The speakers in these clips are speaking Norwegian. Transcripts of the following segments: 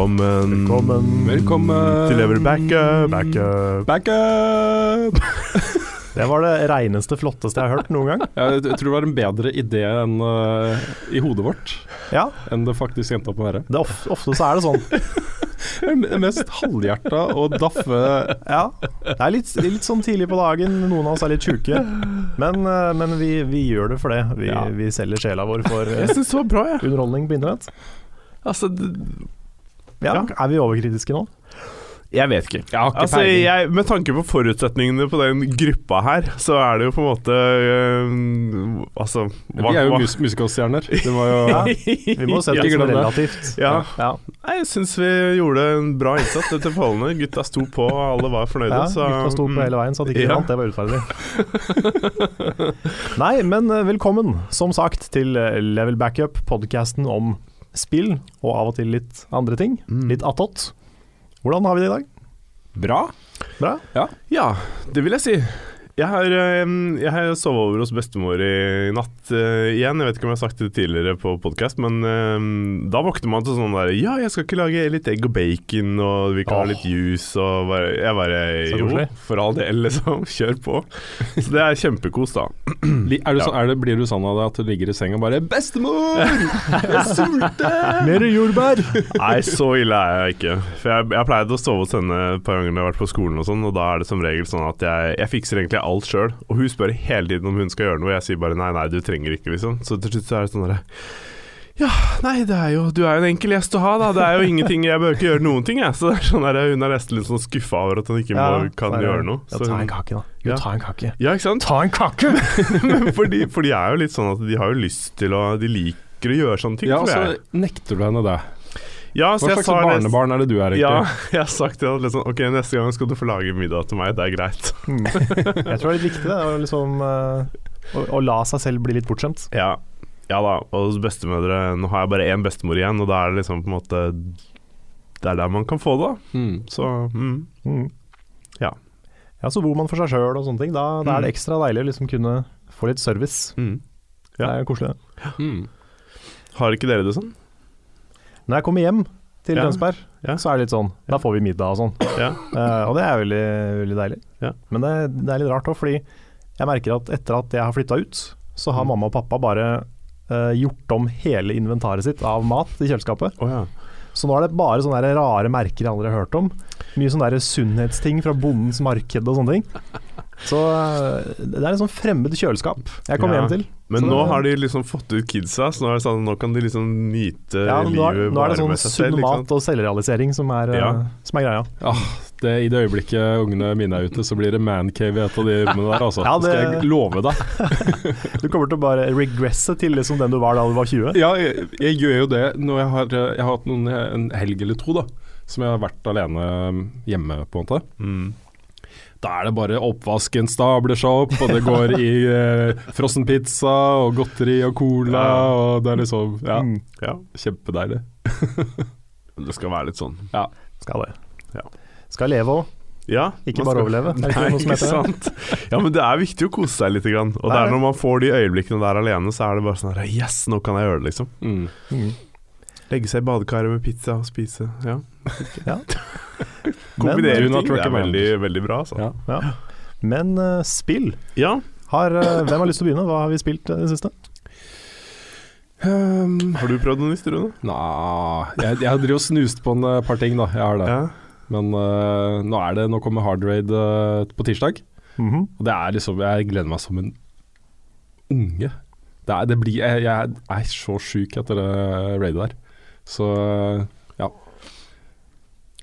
Velkommen. Velkommen. Velkommen til Level Backup. Backup. Backup! Det var det reineste, flotteste jeg har hørt noen gang. Jeg, tror det var en bedre idé enn uh, i hodet vårt Ja, enn det faktisk endte opp med å være. det of, ofte så er det sånn. Det Mest halvhjerta og daffe Ja, Det er litt, litt sånn tidlig på dagen, noen av oss er litt sjuke. Men, eh, men vi, vi gjør det for det. Vi, Ja. vi selger sjela vår for eh, Jeg synes det var bra, jeg. underholdning på internett. Altså, Ja, Er vi overkritiske nå? jeg vet ikke. Jeg har ikke Altså, jeg, med tanke på forutsetningene på den gruppa her, så er det jo på en måte øh, Altså Vi er jo mus musikalstjerner. Vi må jo Ja, Vi må sette det som relativt. Ja. Ja. Nei, Jeg syns vi gjorde en bra innsats etter forholdene. Gutta sto på, alle var fornøyde. Ja, så, gutta sto på hele veien, så at ikke Ja. vant, det var urettferdig. Nei, men eh, velkommen, som sagt, til eh, Level Backup, podkasten om spill, og av og til litt andre ting. Mm. Litt attåt. Hvordan har vi det i dag? bra. Bra? Ja, det vil jeg si. Jeg har, jeg har sovet over hos bestemor i natt uh, igjen. Jeg vet ikke om jeg har sagt det tidligere på podkast, men uh, da våkner man til sånn der Ja, jeg skal ikke lage litt egg og bacon, og vi kan ha litt juice, og bare, Jeg bare Jo, for all del, liksom. Kjør på. Så det er kjempekos, da. Er du sånn, er det, blir du sånn av det at du ligger i senga og bare 'Bestemor! Jeg sulter!' Mer jordbær! Nei, så ille er jeg ikke. For jeg, jeg har pleid å sove hos henne et par ganger når jeg har vært på skolen og sånn, og da er det som regel sånn at jeg, jeg fikser egentlig alt sjøl. Og hun spør hele tiden om hun skal gjøre noe, og jeg sier bare nei, nei, du trenger ikke, liksom. Så til slutt så er det sånn derre ja, nei, det er jo Du er jo en enkel gjest å ha, da. Det er jo ingenting Jeg bør ikke gjøre noen ting, jeg. Så det er sånn der, hun er nesten litt sånn skuffa over at hun ikke må, kan det- gjøre noe. Ja, ta en kake, da. Jo, Ja. ta en kake. ja, ikke sant? Ta en kake! Men for de, for de er jo litt sånn at de har jo lyst til å De liker å gjøre sånne ting, Ja, og så nekter du henne det. Ja, så Hva jeg slags barnebarn er det du er, egentlig? Ja, jeg har sagt til Liksom, ok, neste gang skal du få lage middag til meg. Det er greit. Mm. Jeg tror det er litt viktig det, å, liksom, eh, å, å la seg selv bli litt bortskjemt. Ja, ja da. Og hos bestemødre Nå har jeg bare én bestemor igjen, og da er det liksom på en måte Det er der man kan få det. da. Mm. Så mm. Mm. Ja. Ja, Så bor man for seg sjøl og sånne ting. Da, da er det ekstra deilig å liksom kunne få litt service. Mm. Det er koselig. Mm. Har ikke dere det sånn? Når jeg kommer hjem til Ja. Tønsberg, Ja. så er det litt sånn Da får vi middag og sånn. Ja. Uh, og det er veldig, veldig deilig. Ja. Men det, det er litt rart òg, fordi jeg merker at etter at jeg har flytta ut, så har Mm. mamma og pappa bare uh, gjort om hele inventaret sitt av mat i kjøleskapet. Oh, ja. Så nå er det bare sånne der rare merker jeg aldri har hørt om. Mye sånne der sunnhetsting fra bondens marked og sånne ting. Så eh, det er en sånn fremmed kjøleskap jeg kommer hjem til. Men Så nå har de liksom fått ut kidsa, så nå er det sånn Nå kan de liksom nyte Ja, nå, er, livet nå er det sånn med sunn og selvrealisering som er, eh, Ja. som er greia. Ah, det, I det øyeblikket ungene mine er ute, så blir det mancave i et av de rommene der, altså. Ja, Det skal jeg love deg. Du kommer til å bare regresse til liksom den du var da du var 20. Ja, jeg, jeg gjør jo det når jeg har, jeg har hatt noen, en helg eller to da, som jeg har vært alene hjemme, på en måte. Mm. Da er det bare oppvasken stabler seg opp, og det går i eh, frossenpizza og godteri og cola, og det er liksom Ja, Mm, Ja, kjempedeilig. det skal være litt sånn. Ja. skal det. Ja. Skal leve òg, Ja, ikke bare skal- overleve. Er det ikke Nei, noe som ikke heter sant. Ja, men det er viktig å kose seg litt. Grann. Og Det det er er når man får de øyeblikkene der alene, så er det bare sånn her Yes, nå kan jeg gjøre det, liksom. Mm. Mm. Legge seg i badekaret med pizza og spise. Ja. Ja. Kombinere ting. Det er veldig, veldig bra, altså. Ja. Ja. Men uh, spill Ja. har, uh, Hvem har lyst til å begynne? Hva har vi spilt eh, i det siste? Um, Har du prøvd noe nytt, Rune? Nei, jeg, jeg driver og snust på en par ting, da. Jeg har det. Ja. Men uh, nå, er det, nå kommer Hard Raid uh, på tirsdag. Mhm. Og det er liksom Jeg gleder meg som en unge. Det, er, det blir Jeg, jeg er så sjuk etter det raidet der. Så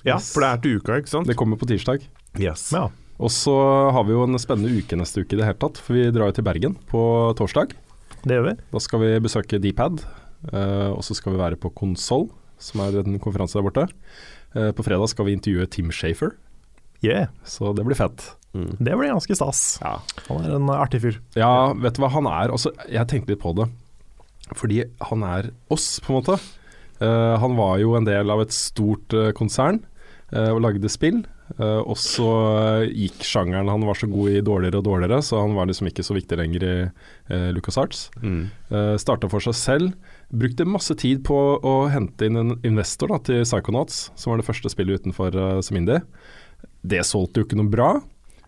ja. for det er til uka, ikke sant? Det kommer på tirsdag. Yes. Ja. Og så har vi jo en spennende uke neste uke i det hele tatt. For vi drar jo til Bergen på torsdag. Det gjør vi. Da skal vi besøke Dpad. uh, og så skal vi være på Konsoll, som er en konferanse der borte. Uh, på fredag skal vi intervjue Tim Shafer, Yeah. så det blir fett. Mm. Det blir ganske stas. Ja. Han er en artig fyr. Ja, vet du hva han er? Altså, jeg tenkte litt på det. Fordi han er oss, på en måte. Uh, han var jo en del av et stort konsern. Eh, og lagde spill. Eh, og så gikk sjangeren Han var så god i dårligere og dårligere, så han var liksom ikke så viktig lenger i uh, LucasArts. Mm. Uh, Starta for seg selv. Brukte masse tid på å hente inn en investor da, til Psychonauts, som var det første spillet utenfor uh, som indie. Det solgte jo ikke noe bra.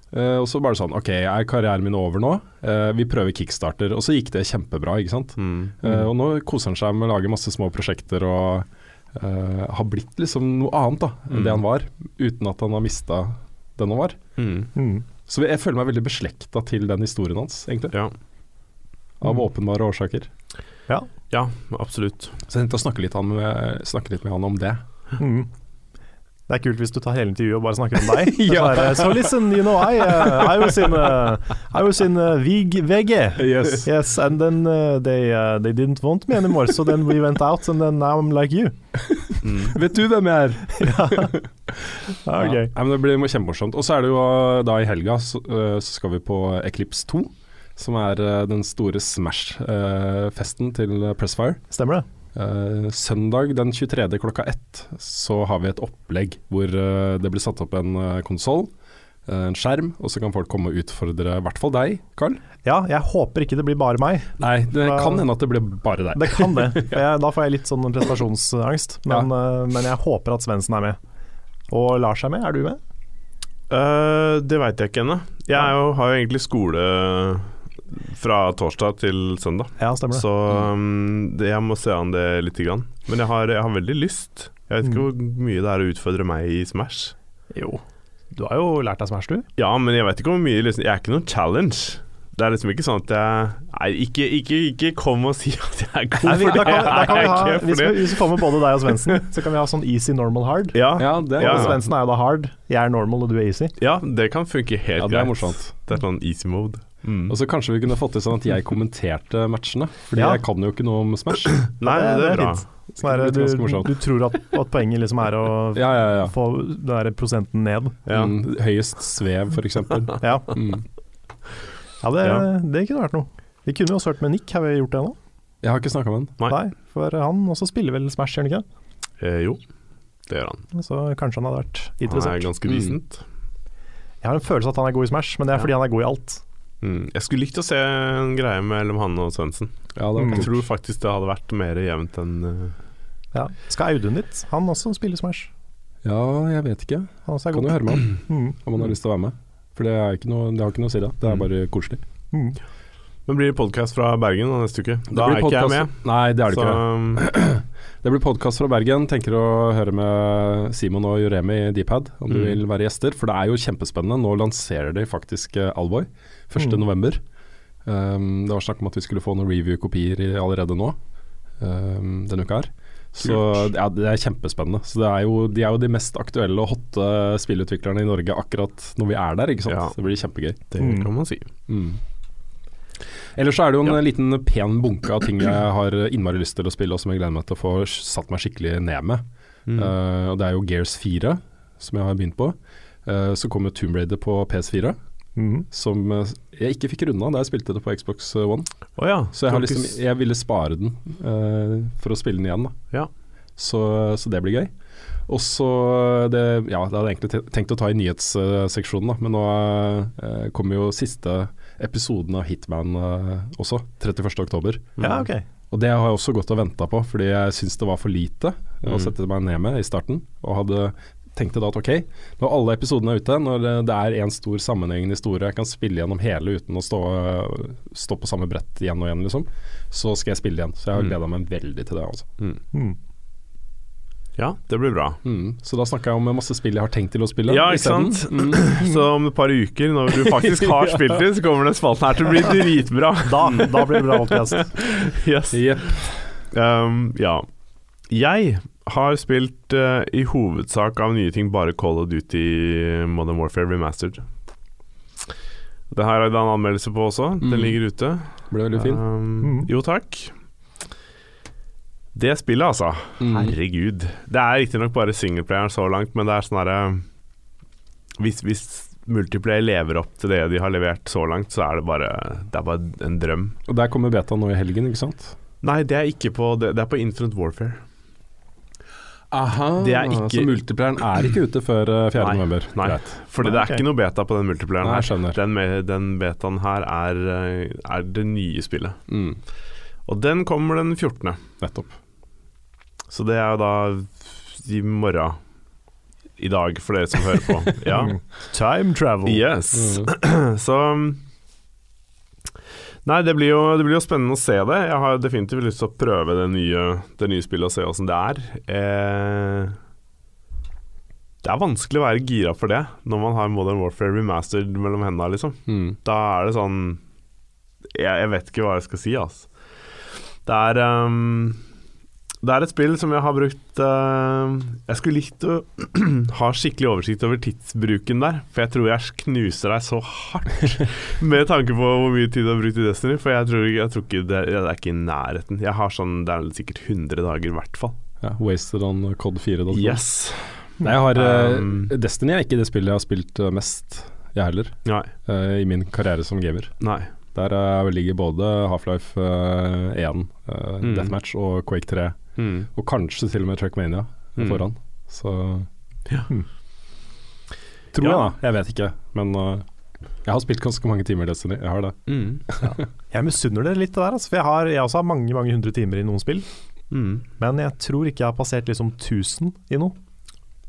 Uh, og så bare sånn OK, er karrieren min over nå? Uh, vi prøver kickstarter. Og så gikk det kjempebra, ikke sant. Mm. Uh, og nå koser han seg med å lage masse små prosjekter og uh, har blitt liksom noe annet da enn Mm. det han var, uten at han har mista den han var. Mm. Mm. Så jeg føler meg veldig beslekta til den historien hans, egentlig. Ja. Av Mm. åpenbare årsaker. ja, absolutt. Så jeg tenkte å snakke litt, han med, snakke litt med han om det. Mm. Det er kult hvis du tar hele intervjuet og bare snakker om deg. Ja. Er so listen, you know, I, uh, I was in, uh, I was in uh, VG. Yes. Yes, and then uh, they, uh, they didn't want me anymore, so then we went out, and then now I'm like you. Mm. Vet du hvem jeg er? Ja, Ja. Nei, men det blir kjempemorsomt. Og så er det jo uh, da i helga så, så skal vi på Eclipse 2. Som er den store Smash-festen til Pressfire. Stemmer det? Uh, søndag den 23. klokka ett så har vi et opplegg hvor uh, det blir satt opp en uh, konsoll, uh, en skjerm, og så kan folk komme og utfordre i hvert fall deg, Carl. Ja, jeg håper ikke det blir bare meg. Nei, det Da- kan hende at det blir bare deg. Det kan det. For jeg, da får jeg litt sånn prestasjonsangst. Men, uh, men jeg håper at Svendsen er med. Og Lars er med. Er du med? Eh, det veit jeg ikke ennå. Jeg er jo, har jo egentlig skole fra torsdag til søndag. Ja, stemmer det. Så um, det, jeg må se an det lite grann. Men jeg har, jeg har veldig lyst. Jeg vet ikke Mm. hvor mye det er å utfordre meg i Smash. Jo. Du har jo lært deg Smash, du. Ja, men jeg vet ikke hvor mye liksom, Jeg er ikke noen challenge. Det er liksom ikke sånn at jeg Nei, ikke, ikke, ikke kom og si at jeg er god, Nei, vi, for det kan, da kan er vi jeg ha, ikke. hvis, vi, det. hvis vi får med både deg og Svendsen, så kan vi ha sånn easy, normal, hard. Ja, Ja, det, Ja. Svendsen er jo da hard, jeg er normal og du er easy. ja, det kan funke helt ja, det er greit. morsomt. Det er sånn easy mode. Mm. Og så kanskje vi kunne fått til sånn at jeg kommenterte matchene, Fordi Ja. jeg kan jo ikke noe om Smash. Nei, det- det, det er bra. Sånn er, du, du tror at, at poenget liksom er å Ja, ja, ja. få den der prosenten ned. Ja. Mm, høyest svev, for eksempel. Ja, Mm. ja, det, Ja. det kunne vært noe. Vi kunne jo også hørt med Nick, har vi gjort det nå? Jeg har ikke snakka med han. Nei. For han også spiller vel Smash, gjør han ikke? Eh, jo, det gjør han. Så kanskje han hadde vært Han er ganske ganske Mm. Jeg har en følelse at han er god i Smash, men det er Ja. fordi han er god i alt. Mm. Jeg skulle likt å se en greie mellom han og Svendsen. Ja, Mm. Jeg tror faktisk det hadde vært mer jevnt enn uh... Ja. Skal Audun dit? Han også spiller Smash. Ja, jeg vet ikke. Han også er Kan jo høre med han Mm. om han har lyst til å være med. For det, er ikke noe, det har ikke noe å si, det. Det er Mm. bare koselig. Mm. Men blir det podkast fra Bergen da, neste uke? Da er ikke jeg med. Nei, det er det så, ikke. Det blir podkast fra Bergen. Tenker å høre med Simon og Juremi i Dpad om du Mm. vil være gjester. For det er jo kjempespennende. Nå lanserer de faktisk uh, Alvoy 1.11. Mm. november. Um, det var snakk om at vi skulle få noen review-kopier allerede nå um, denne uka her. Så ja, det er kjempespennende. Så det er jo, de er jo de mest aktuelle og hotte spillutviklerne i Norge akkurat når vi er der, ikke sant. Ja. Det blir kjempegøy. det Mm. kan man si. Mm. Ellers så er det jo en Ja. liten pen bunke av ting jeg har innmari lyst til å spille, og som jeg gleder meg til å få satt meg skikkelig ned med. Mm. Uh, og det er jo Gears 4, som jeg har begynt på. Uh, så kom jo Tomb Raider på PS4, Mm. som eh, jeg ikke fikk runda da jeg spilte det på Xbox One. Oh ja. Så jeg, har liksom, jeg ville spare den uh, for å spille den igjen. Ja. Så, så det blir gøy. Og så det, Ja, det hadde jeg egentlig tenkt å ta i nyhetsseksjonen, da, men nå eh, kommer jo siste episoden av Hitman uh, også, 31.10. Ja, ok. Og det har jeg også gått og venta på, fordi jeg syns det var for lite å Mm. sette meg ned med i starten. Og hadde tenkte da at ok, når alle episodene er ute, når det- er en stor sammenhengende historie, jeg kan spille gjennom hele uten å stå, stå på samme brett igjen og igjen, liksom, så skal jeg spille igjen. Så jeg har Mm. gleda meg veldig til det. altså. Mm. Ja, det blir bra. Mm. Så da snakker jeg om masse spill jeg har tenkt til å spille. Ja, ikke sant? Mm. Så om et par uker, når du faktisk har spilt det, så kommer den spalten her til å bli dritbra. Da, da blir det bra podcast. Yes. Yep. Um, ja. Jeg har spilt uh, i hovedsak av nye ting bare Call of Duty Modern Warfare Remastered. Det her er det en anmeldelse på også. Den Mm. ligger ute. Ble veldig fin. Um, Mm. Jo, takk. Det spillet, altså. Mm. Herregud. Det er riktignok bare singleplayeren så langt, men det er sånn herre hvis, hvis multiplayer lever opp til det de har levert så langt, så er det bare Det er bare en drøm. Og der kommer beta nå i helgen, ikke sant? Nei, det er ikke på Det, det er på Infinite Warfare. Aha, ikke- Så multiplayeren er ikke ute før eh, 4. Nei, november? nei. Greit. Fordi Nei, det er okay. ikke noe beta på den multiplayeren Nei, her. Den, den betaen her er, eh, er det nye spillet. Mm, Og den kommer den 14. nettopp. Så det er jo da i morgen. I dag, for dere som hører på. Ja. Time travel. Yes. Mm. Så Nei, det blir, jo, det blir jo spennende å se det. Jeg har definitivt lyst til å prøve det nye, det nye spillet og se åssen det er. Eh, det er vanskelig å være gira for det når man har Modern Warfare remastered mellom hendene, liksom. Mm. Da er det sånn Jeg, jeg vet ikke hva jeg skal si, altså. Det er ehm, Det er et spill som jeg har brukt uh, Jeg skulle likt å ha skikkelig oversikt over tidsbruken der, for jeg tror jeg knuser deg så hardt med tanke på hvor mye tid du har brukt i Destiny. For jeg tror, jeg tror ikke det, det er ikke i nærheten. Jeg har sånn Det er sikkert 100 dager, i hvert fall. Ja, wasted on Cod 4. .com. Yes. Nei, jeg har eh, Um, Destiny er ikke det spillet jeg har spilt eh, mest, jeg heller, eh, i min karriere som gamer. Nei. Der ligger både Half-Life eh, 1, uh, Mm. Deathmatch og Quake 3, Mm. og kanskje til og med Trackmania Mm. foran. Så Ja. Hmm. Tror Ja. jeg, da. Jeg vet ikke. Men uh, jeg har spilt ganske mange timer Destiny. Jeg har det. Mm. Jeg misunner det litt det der, altså, for jeg, har, jeg også har mange mange hundre timer i noen spill. Mm. Men jeg tror ikke jeg har passert liksom 1000 i noe.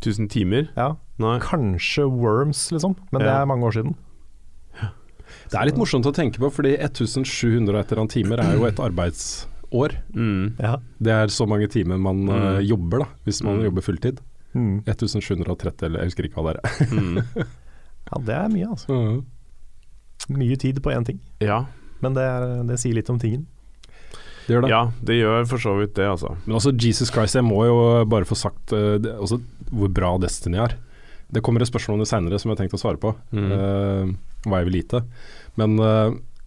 1000 timer? Ja, Nei. Kanskje Worms, liksom, men det er mange år siden. Det er litt morsomt å tenke på, fordi 1700 og et eller annet timer er jo et arbeidsår. Mm. Ja. Det er så mange timer man mm. uh, jobber, da, hvis man Mm. jobber fulltid. Mm. 1730, eller jeg husker ikke hva det er. Mm. ja, det er mye, altså. Mye tid på én ting. Ja. Men det, er, det sier litt om tingen. Det gjør det. ja, det gjør for så vidt det, altså. Men altså, Jesus Christ, jeg må jo bare få sagt uh, det, også, hvor bra Destiny er. Det kommer et spørsmål om det seinere som jeg har tenkt å svare på, Mm. eh, hva jeg vil vite. Men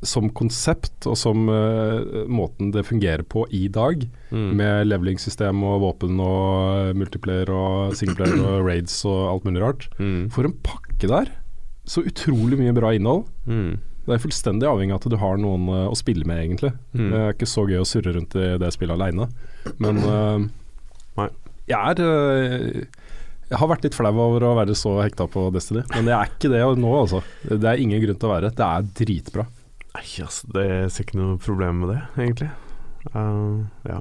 som konsept og som uh, måten det fungerer på i dag, Mm. med leveling-system og våpen og eh, multiplayer og singleplayer og raids og alt mulig rart Mm. For en pakke der! Så utrolig mye bra innhold. Mm. Det er fullstendig avhengig av at du har noen uh, å spille med, egentlig. Mm. Det er ikke så gøy å surre rundt i det spillet aleine. Men uh, jeg er Jeg har vært litt flau over å være så hekta på Destiny, men jeg er ikke det nå, altså. Det er ingen grunn til å være. Det er dritbra. Nei, altså, det ser ikke noe problem med det, egentlig. Uh, ja.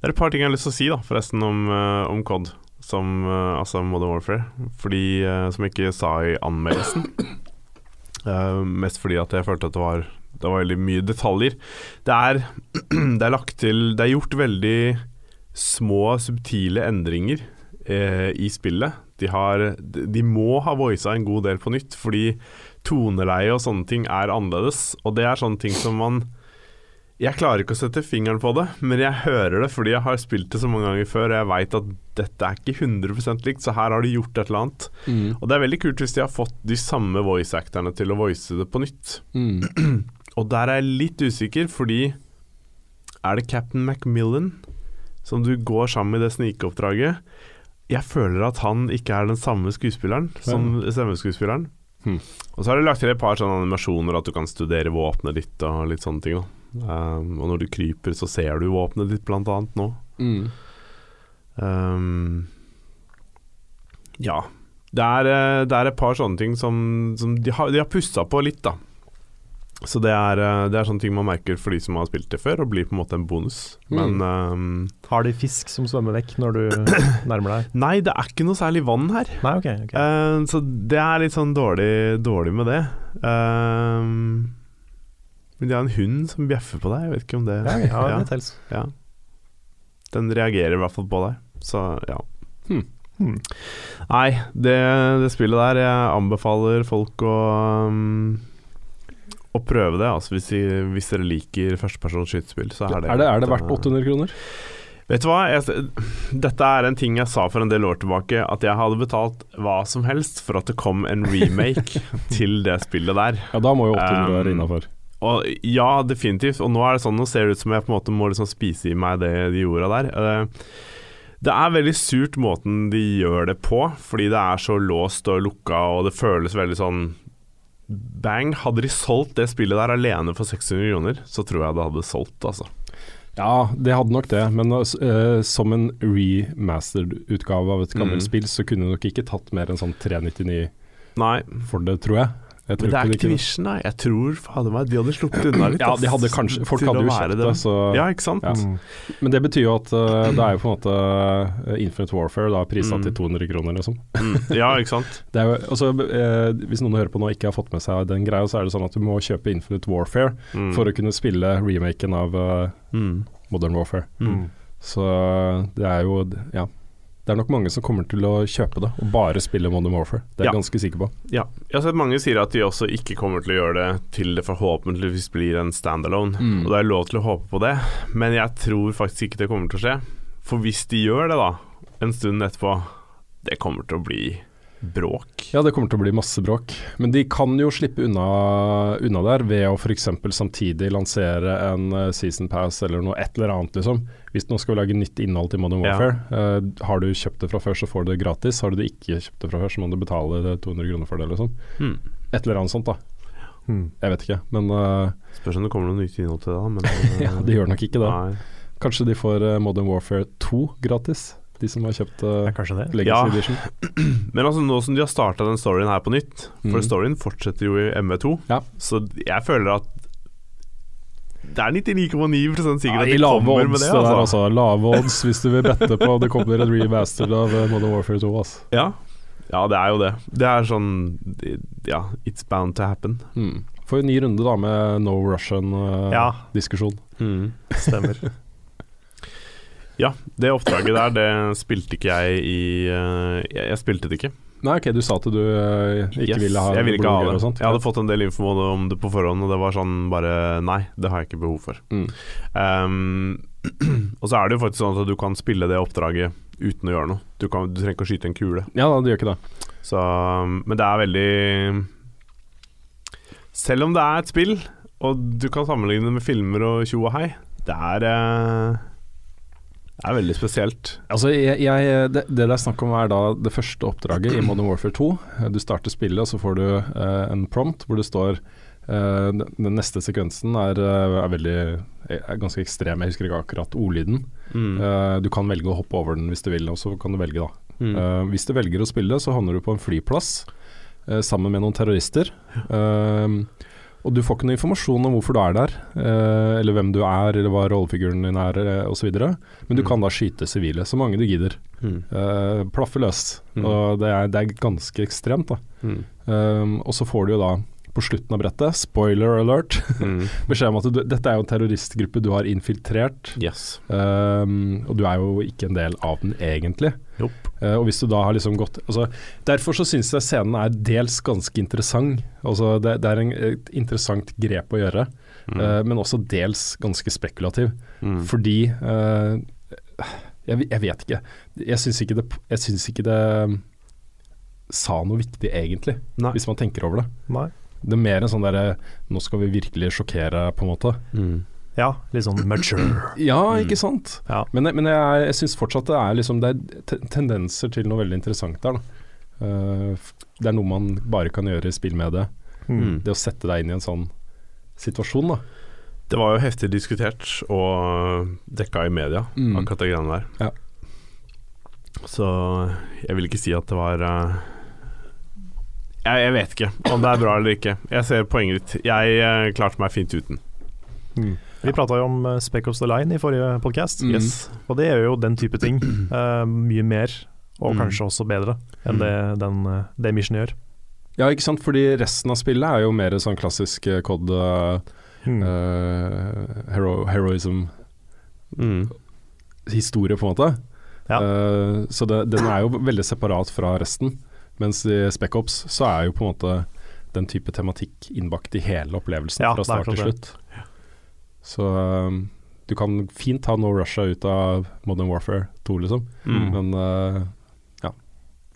Det er et par ting jeg har lyst til å si, da, forresten, om, uh, om COD. Som, uh, altså Modern Warfare. Fordi, som jeg ikke sa i anmeldelsen. Mest fordi at jeg følte at det var, det var veldig mye detaljer. Det er, det er lagt til Det er gjort veldig små, subtile endringer i spillet. De, har, de må ha voisa en god del på nytt, fordi toneleie og sånne ting er annerledes. Og det er sånne ting som man Jeg klarer ikke å sette fingeren på det, men jeg hører det fordi jeg har spilt det så mange ganger før, og jeg veit at dette er ikke 100 likt, så her har de gjort et eller annet. Og det er veldig kult hvis de har fått de samme voice acterne til å voice det på nytt. Mm. Og der er jeg litt usikker, fordi er det Captain Macmillan som du går sammen med i det snikeoppdraget? Jeg føler at han ikke er den samme skuespilleren som stemmeskuespilleren. Hmm. Og så har de lagt til et par sånne animasjoner, at du kan studere våpenet ditt og litt sånne ting. Um, og når du kryper, så ser du våpenet ditt, blant annet, nå. Mm. Um, ja. Det er, eh, det er et par sånne ting som, som de har, de har pussa på litt, da. Så det er, eh, det er sånne ting man merker for de som har spilt det før, og blir på en måte en bonus. Men um, Har de fisk som svømmer vekk når du nærmer deg? Nei, det er ikke noe særlig vann her. Nei, ok. okay. Uh, så det er litt sånn dårlig, dårlig med det. Um, men de har en hund som bjeffer på deg. Jeg vet ikke om det ja, ja, ja. det tels. Ja. Den reagerer i hvert fall på deg, så ja. Hmm. Hmm. Nei, det, det spillet der Jeg anbefaler folk å um, Å prøve det. Altså hvis, hvis dere liker førstepersons skytespill, så er det Er det, er det verdt, verdt uh, 800 kroner? Vet du hva? Jeg, dette er en ting jeg sa for en del år tilbake, at jeg hadde betalt hva som helst for at det kom en remake til det spillet der. Ja, da må jo 800 være Um, innafor. Og ja, definitivt. Og nå er det sånn, nå ser det ut som jeg på en måte må liksom spise i meg det de gjorde der. Eh, Det er veldig surt måten de gjør det på, fordi det er så låst og lukka, og det føles veldig sånn Bang! Hadde de solgt det spillet der alene for 600 kroner, så tror jeg det hadde solgt, altså. Ja, det hadde nok det, men uh, som en remastered-utgave av et gammelt Mm. spill, så kunne du nok ikke tatt mer enn sånn 399 Nei, for det, tror jeg. Jeg men det er Activision, nei. Jeg tror fader meg de hadde sluppet unna litt. Ja, de hadde kanskje Folk hadde jo kjøpt det, så Ja, ikke sant? Ja. Men det betyr jo at uh, det er jo på en måte uh, Infinite Warfare da prisa Mm. til 200 kroner, liksom. Mm. Ja, ikke sant? Det er jo, altså, eh, hvis noen hører på nå og ikke har fått med seg den greia, så er det sånn at du må kjøpe Infinite Warfare Mm. for å kunne spille remaken av uh, mm. Modern Warfare. Mm. Så det er jo Ja. Det er nok mange som kommer til å kjøpe det og bare spille Modern Warfare. Det er jeg Ja. ganske sikker på. Ja. Jeg har sett mange sier at de også ikke kommer til å gjøre det til det forhåpentligvis blir en standalone. Mm. Og det er lov til å håpe på det, men jeg tror faktisk ikke det kommer til å skje. For hvis de gjør det, da, en stund etterpå, det kommer til å bli bråk. Ja, det kommer til å bli masse bråk. Men de kan jo slippe unna, unna der ved å f.eks. samtidig lansere en eh, season pass eller noe et eller annet, liksom. Hvis du nå skal lage nytt innhold til Modern Ja. Warfare, eh, har du kjøpt det fra før, så får du det gratis. Har du det ikke kjøpt det fra før, så må du betale det 200 kroner for det, liksom. Mm. Et eller annet sånt, da. Mm. Jeg vet ikke, men uh, Spørs om det kommer noe nytt innhold til det, da. Men, ja, det gjør nok ikke det. Nei. Kanskje de får Modern Warfare 2 gratis, de som har kjøpt eh, det. Legacy Ja. Edition. Men altså nå som de har starta den storyen her på nytt, for Mm. storyen fortsetter jo i MV2, Ja. så jeg føler at det er 99,9 sikkert Ja, at de kommer med det. Altså. altså. Lave odds hvis du vil bette på det kommer et remaster av eh, Modern Warfare 2. Altså. Ja. ja, det er jo det. Det er sånn Ja, it's bound to happen. Mm. Får en ny runde da med no Russian-diskusjon. Ja, stemmer. Ja, det oppdraget der, det spilte ikke jeg i eh, jeg, jeg spilte det ikke. Nei, ok, du sa at du eh, ikke Yes, ville ha jeg ville ikke ha det. og sånt. Jeg hadde fått en del info om det på forhånd, og det var sånn bare Nei, det har jeg ikke behov for. Mm. Um, og så er det jo faktisk sånn at du kan spille det oppdraget uten å gjøre noe. Du, kan, du trenger ikke å skyte en kule. Ja da, det gjør ikke det. Så, um, men det er veldig Selv om det er et spill, og du kan sammenligne det med filmer og tjo og hei, det er eh, Det er veldig spesielt. Altså, jeg, jeg, det, det det er snakk om er da det første oppdraget i Modern Warfare 2. Du starter spillet, og så får du eh, en prompt hvor det står eh, den, neste sekvensen er, eh, er veldig er ganske ekstrem, jeg husker ikke akkurat ordlyden. Mm. Eh, du kan velge å hoppe over den hvis du vil, og så kan du velge, da. Mm. Eh, hvis du velger å spille, så havner du på en flyplass eh, sammen med noen terrorister. Eh, og du får ikke noe informasjon om hvorfor du er der, eh, eller hvem du er, eller hva rollefiguren din er, uh, osv. Men du Mm. kan da skyte sivile, så mange du gidder. Mm. Uh, plaffe løs. Mm. Og det er, det er ganske ekstremt, da. Mm. Um, og så får du jo da, på slutten av brettet, spoiler alert, Mm. beskjed om at du, dette er jo en terroristgruppe du har infiltrert. Yes. Um, og du er jo ikke en del av den egentlig. Jopp. Uh, og hvis du da har liksom gått altså, Derfor så syns jeg scenen er dels ganske interessant. Altså, det, det er en, et interessant grep å gjøre, Mm. uh, men også dels ganske spekulativ. Mm. Fordi uh, jeg, jeg vet ikke. Jeg syns ikke det, jeg syns ikke det sa noe viktig, egentlig, Nei. hvis man tenker over det. Nei. Det er mer en sånn derre Nå skal vi virkelig sjokkere, på en måte. Mm. Ja, litt sånn mature. Ja, Mm. ikke sant? Ja. Men, men jeg, jeg syns fortsatt det er liksom Det er tendenser til noe veldig interessant der. Da. Eh, det er noe man bare kan gjøre i spill med det. Mm. Det å sette deg inn i en sånn situasjon, da. Det var jo heftig diskutert og dekka i media, Mm. akkurat det greiene der. Ja. Så jeg vil ikke si at det var uh, jeg, jeg vet ikke om det er bra eller ikke. Jeg ser poenget ditt. Jeg uh, klarte meg fint uten. Mm. Vi prata jo om uh, Spec Ops The Line i forrige podkast, Mm. Yes. og det gjør jo den type ting uh, mye mer, og Mm. kanskje også bedre, enn Mm. det, den, eh, det Mission gjør. Ja, ikke sant. Fordi resten av spillet er jo mer sånn klassisk eh, COD eh, Mm. eh, hero, heroism Mm. historie, på en måte. Ja. Uh, så det, den er jo veldig separat fra resten. Mens i Spec Ops så er jo på en måte den type tematikk innbakt i hele opplevelsen Ja, fra start til slutt. Så um, du kan fint ta No Russia ut av Modern Warfare 2, liksom. Mm. Men uh,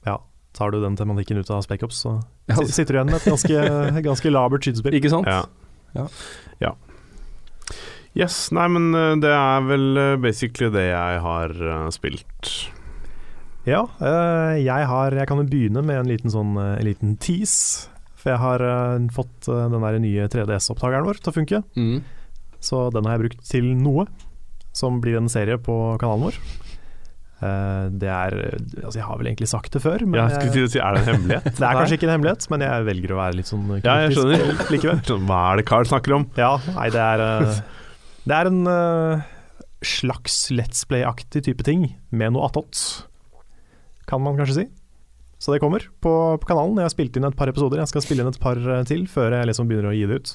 Ja, tar du den tematikken ut av Spec Ops, så Ja. sitter du igjen med et ganske, ganske labert skytespill. Ikke sant? Ja. Ja. ja. Yes, nei, men eh, det er vel eh, basically det jeg har eh, spilt. Ja, eh, jeg har Jeg kan jo begynne med en liten sånn en liten tease. For jeg har fått den der nye 3DS-opptakeren vår til å funke. Mm. Så den har jeg brukt til noe. som blir en serie på kanalen vår. Eh, det er Altså, jeg har vel egentlig sagt det før, men Jeg skulle si, Er det en hemmelighet? det er kanskje ikke en hemmelighet, men jeg velger å være litt sånn Ja, jeg skjønner. likevel. Hva er det Carl snakker om? Ja, nei, det er eh, Det er en eh, slags Let's Play-aktig type ting, med noe attåt, kan man kanskje si. Så det kommer på, på kanalen. Jeg har spilt inn et par episoder. Jeg skal spille inn et par til før jeg liksom begynner å gi det ut,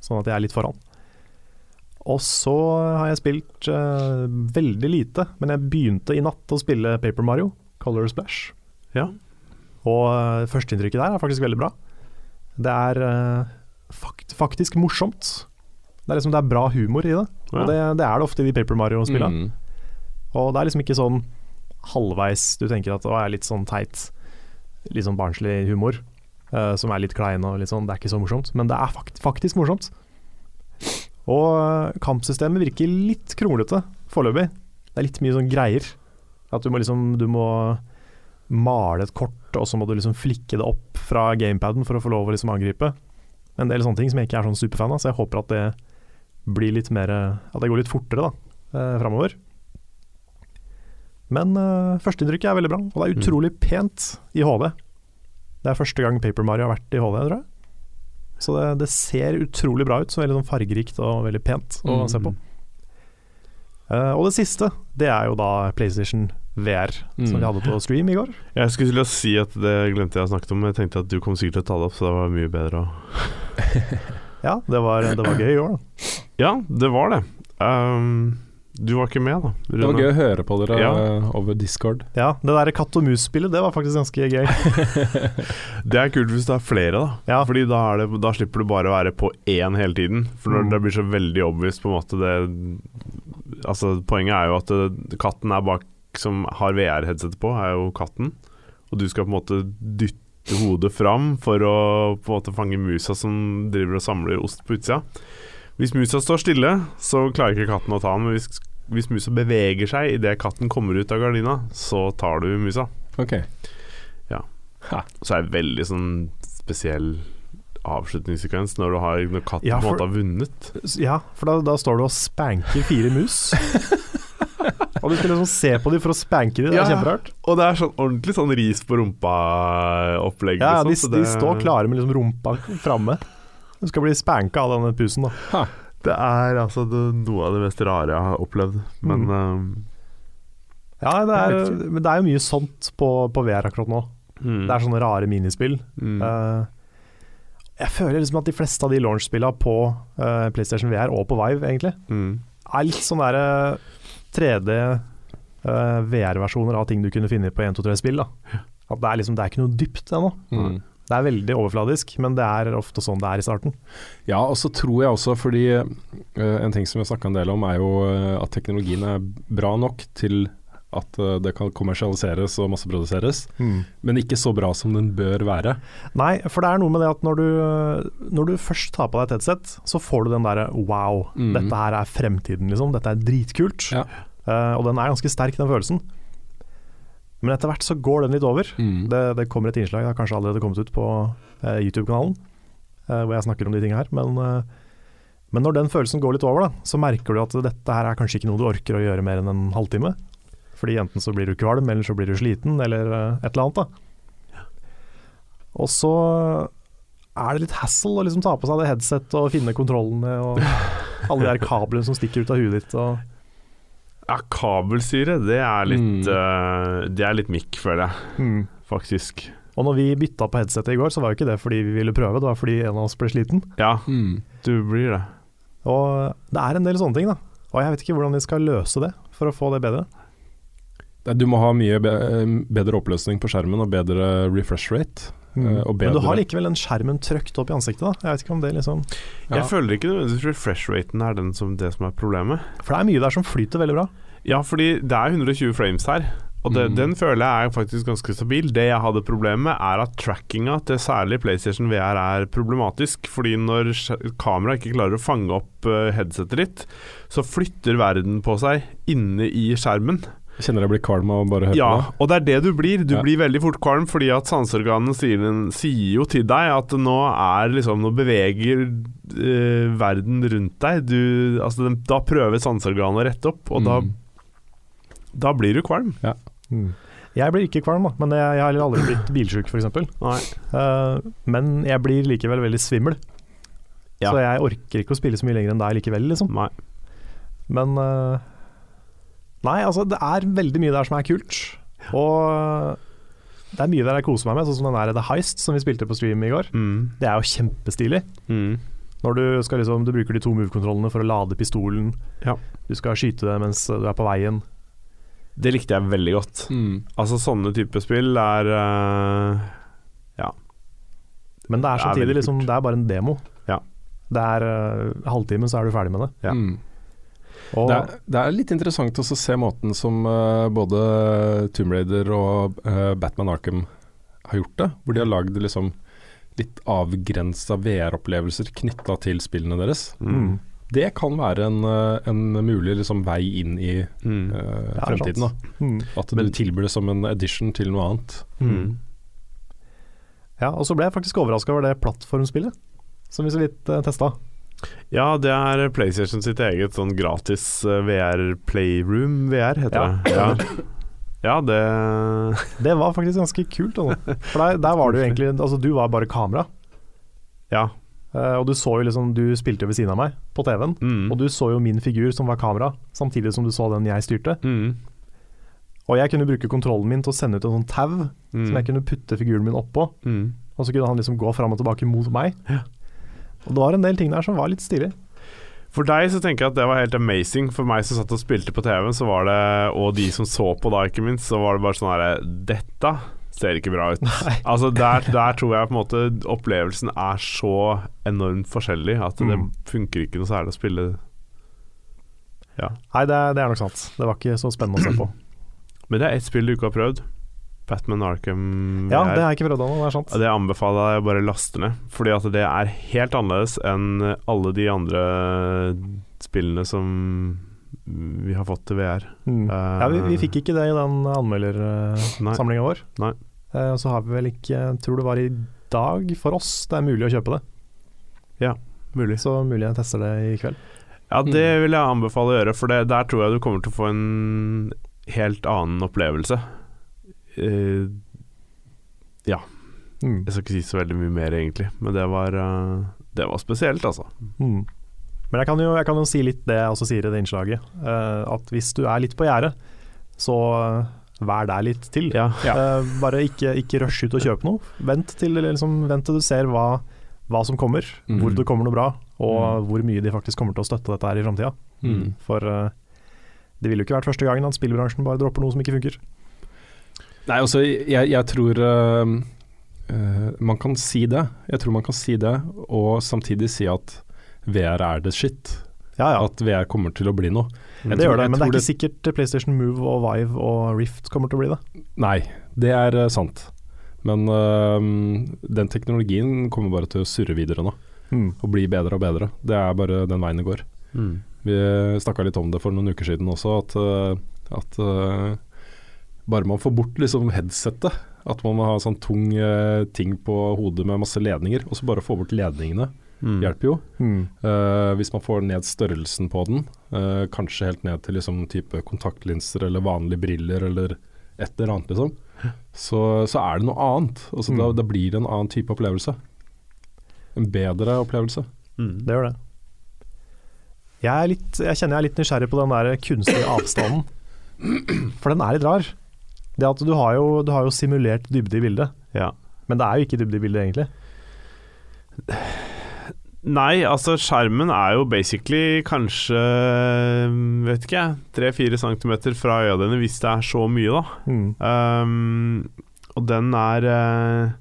sånn at jeg er litt foran. Og så har jeg spilt uh, veldig lite, men jeg begynte i natt å spille Paper Mario, Color Splash. Ja. Og uh, førsteinntrykket der er faktisk veldig bra. Det er uh, fakt faktisk morsomt. Det er liksom det er bra humor i det. Ja. Og det, det er det ofte i de Paper Mario-spillene. Mm. Og det er liksom ikke sånn halvveis du tenker at å, er litt sånn teit, litt sånn barnslig humor. Uh, som er litt klein og litt sånn, det er ikke så morsomt. Men det er fakt faktisk morsomt. Og eh, kampsystemet virker litt kronglete foreløpig. Det er litt mye sånn greier. At du må liksom Du må male et kort, og så må du liksom flikke det opp fra gamepaden for å få lov å liksom angripe. En del sånne ting som jeg ikke er sånn superfan av, så jeg håper at det blir litt mer At det går litt fortere da, eh, framover. Men uh, førsteinntrykket er veldig bra, og det er utrolig pent i HD. Det er første gang Paper Mario har vært i HD, tror jeg. Så det, det ser utrolig bra ut, så veldig sånn fargerikt og veldig pent å Mm. se på. Uh, og det siste, det er jo da PlayStation VR, som Mm. vi hadde på stream i går. Jeg skulle til å si at det glemte jeg å snakke om, men jeg tenkte at du kom sikkert til å ta det opp, så det var mye bedre å Ja, det var, det var gøy i år, da. Ja, det var det. Um, du var ikke med, da. Det var gøy å høre på dere Ja. eh, over Discord. Ja, det der katt og mus-spillet, det var faktisk ganske gøy. Det er kult hvis det er flere, da. Ja. Fordi da, er det, da slipper du bare å være på én hele tiden. For når Mm. det blir så veldig obvious, på en måte det Altså, poenget er jo at det, katten er bak som har VR-headsetet på, er jo katten. Og du skal på en måte dytte hodet fram for å på en måte fange musa som driver og samler ost på utsida. Hvis musa står stille, så klarer ikke katten å ta den. Men hvis, hvis musa beveger seg idet katten kommer ut av gardina, så tar du musa. Ok. Så er det veldig sånn spesiell avslutningssekvens når, du har, når katten Ja, på en måte har vunnet. Ja, for da, da står du og spanker fire mus. og du skal liksom se på dem for å spanke dem, det er Ja, ja. kjemperart. Og det er sånn ordentlig sånn ris på rumpa-opplegg. Ja, de, liksom, så de står klare med liksom rumpa framme. Du skal bli spanka av denne pusen, da. Det er altså det, noe av det mest rare jeg har opplevd. Men um, Ja, det er, men det er jo mye sånt på, på VR akkurat nå. mm, Det er sånne rare minispill. mm, Uh, jeg føler liksom at de fleste av de launch-spillene på uh, PlayStation VR og på Vive, egentlig, mm. er litt sånn derre 3D uh, VR-versjoner av ting du kunne finne på 1, 2, 3-spill. At det er liksom Det er ikke noe dypt ennå. Mm. Det er veldig overfladisk, men det er ofte sånn det er i starten. Ja, og så tror jeg også fordi uh, En ting som vi har snakka en del om, er jo eh, at teknologien er bra nok til at eh, det kan kommersialiseres og masseproduseres, men ikke så bra som den bør være. Nei, for det er noe med det at når du, når du først tar på deg et headset, så får du den derre wow, Mm. dette her er fremtiden, liksom. Dette er dritkult. Ja. Uh, og den er ganske sterk, den følelsen. Men etter hvert så går den litt over. Mm. Det, det kommer et innslag, det har kanskje allerede kommet ut på eh, YouTube-kanalen, eh, hvor jeg snakker om de tingene her. Men, eh, men når den følelsen går litt over, da, så merker du at dette her er kanskje ikke noe du orker å gjøre mer enn en halvtime. Fordi enten så blir du kvalm, eller så blir du sliten, eller eh, et eller annet. da. Og så er det litt hassle å liksom ta på seg det headsetet og finne kontrollene og alle de her kablene som stikker ut av huet ditt. Og Ja, kabelsyre, det er litt Mm. uh, Det er litt mikk, føler jeg. Faktisk. Og når vi bytta på headsetet i går, så var jo ikke det fordi vi ville prøve, det var fordi en av oss ble sliten. Ja, Mm. du blir det. Og det er en del sånne ting, da. Og jeg vet ikke hvordan vi skal løse det for å få det bedre. Du må ha mye eh, bedre oppløsning på skjermen og bedre refresh rate. Eh, og Men du har likevel den skjermen trøkt opp i ansiktet, da. Jeg vet ikke om det liksom Ja. Jeg føler ikke nødvendigvis refresh-raten er den som, det som er problemet. For det er mye der som flyter veldig bra. Ja, fordi det er 120 frames her. Og det, Mm. den føler jeg er faktisk ganske stabil. Det jeg hadde problemer med, er at trackinga til særlig PlayStation VR er problematisk. Fordi når kameraet ikke klarer å fange opp eh, headsetet ditt, så flytter verden på seg inne i skjermen. Kjenner jeg blir kvalm av å bare høre Ja, på det. og det er det du blir. Du Ja. blir veldig fort kvalm fordi at sanseorganene sier, sier jo til deg at nå er liksom Nå beveger eh, verden rundt deg. Du, altså, den- da prøver sanseorganet å rette opp, og da, Mm. da blir du kvalm. Mm. Jeg blir ikke kvalm, da, men jeg, jeg har aldri blitt bilsjuk f.eks. Uh, men jeg blir likevel veldig svimmel. Ja. Så jeg orker ikke å spille så mye lenger enn deg likevel, liksom. Nei. Men uh, Nei, altså, det er veldig mye der som er kult. Og det er mye der jeg koser meg med, sånn som den der The Heist som vi spilte på stream i går. Mm. Det er jo kjempestilig. Mm. Når du, skal liksom, du bruker de to move-kontrollene for å lade pistolen. Ja. Du skal skyte det mens du er på veien. Det likte jeg veldig godt. Mm. Altså sånne typer spill er Ja Men det er Det er samtidig liksom, det er bare en demo. Ja. Det er uh, halvtime, så er du ferdig med det. Ja. Mm. Det, er, det er litt interessant å se måten som uh, både Tomb Raider og uh, Batman Arkham har gjort det. Hvor de har lagd liksom litt avgrensa VR-opplevelser knytta til spillene deres. mm. Det kan være en, eh, en mulig liksom, vei inn i Mm. er fremtiden. Mm. At du tilbyr det som en addition til noe annet. Mm. Ja, og så ble jeg faktisk overraska over det plattformspillet, som vi så vidt uh, testa. Ja, det er PlayStation sitt eget sånn gratis eh, VR Playroom VR, heter Ja. det. Ja. ja, det Det var faktisk ganske kult. Altså. For der, der var jo egentlig Altså, du var bare kamera. Ja. eh, og du så jo liksom Du spilte jo ved siden av meg på TV-en. Mm. Og du så jo min figur som var kamera, samtidig som du så den jeg styrte. Mm. Og jeg kunne bruke kontrollen min til å sende ut en sånn tau Mm. som jeg kunne putte figuren min oppå. Mm. Og så kunne han liksom gå fram og tilbake mot meg. Ja. Og det var en del ting der som var litt stilig. For deg så tenker jeg at det var helt amazing. For meg som satt og spilte på TV-en, så var det Og de som så på da, ikke minst, så var det bare sånn herre Dette ser ikke bra ut. Altså der, der tror jeg på en måte opplevelsen er så enormt forskjellig at det Mm. funker ikke noe særlig å spille Nei, det, det er nok sant. Det var ikke så spennende å se på. Men det er ett spill du ikke har prøvd. Batman Arkham Ja, det har jeg ikke prøvd ennå, det er sant. Det anbefaler jeg å bare laste ned, fordi at det er helt annerledes enn alle de andre spillene som vi har fått til VR. Mm. Ja, vi, vi fikk ikke det i den anmeldersamlinga vår. Nei. Eh, Så har vi vel ikke tror det var i dag for oss det er mulig å kjøpe det. Ja, Mulig. Så mulig jeg tester det i kveld. Ja, det vil jeg anbefale å gjøre, for det, der tror jeg du kommer til å få en helt annen opplevelse. Eh, Mm. jeg skal ikke si så veldig mye mer, egentlig, men det var, uh, det var spesielt, altså. Mm. Men jeg kan, jo, jeg kan jo si litt det jeg også sier i det innslaget. Uh, at hvis du er litt på gjerdet, så vær der litt til. Ja. Eh, bare ikke, ikke rush ut og kjøpe noe. Vent til, liksom, vent til du ser hva, hva som kommer, mm. hvor det kommer noe bra, og Mhm. hvor mye de faktisk kommer til å støtte dette her i framtida. Mm. For det ville jo ikke vært første gangen at spillbransjen bare dropper noe som ikke funker. Nei, altså, jeg, jeg tror uh, uh, man kan si det. Jeg tror man kan si det, og samtidig si at VR er det shit. Ja, ja. At VR kommer til å bli noe. Jeg det tror- gjør det, men det er ikke sikkert PlayStation Move og Vive og Rift kommer til å bli det. Nei, det er uh, sant. Men den teknologien kommer bare til å surre videre nå, Mm. og bli bedre og bedre. Det er bare den veien det går. Mm. Vi snakka litt om det for noen uker siden også, at, at bare man får bort liksom headsettet, at man må ha sånn tung eh, ting på hodet med masse ledninger, og så bare få bort ledningene, Mm. hjelper jo. Mm. Uh, hvis man får ned størrelsen på den, uh, kanskje helt ned til liksom type kontaktlinser eller vanlige briller eller et eller annet, liksom, så, så er det noe annet. Altså, da, Mm. da blir det en annen type opplevelse. En bedre opplevelse. Mm. Det gjør det. Jeg, er litt, jeg kjenner jeg er litt nysgjerrig på den der kunstige avstanden. For den er litt rar. Det at du har jo, du har jo simulert dybde i bildet, Ja. men det er jo ikke dybde i bildet egentlig. Nei, altså skjermen er jo basically kanskje Vet ikke jeg Tre-fire centimeter fra øya dine, hvis det er så mye, da. Mm. Um, og den er eh,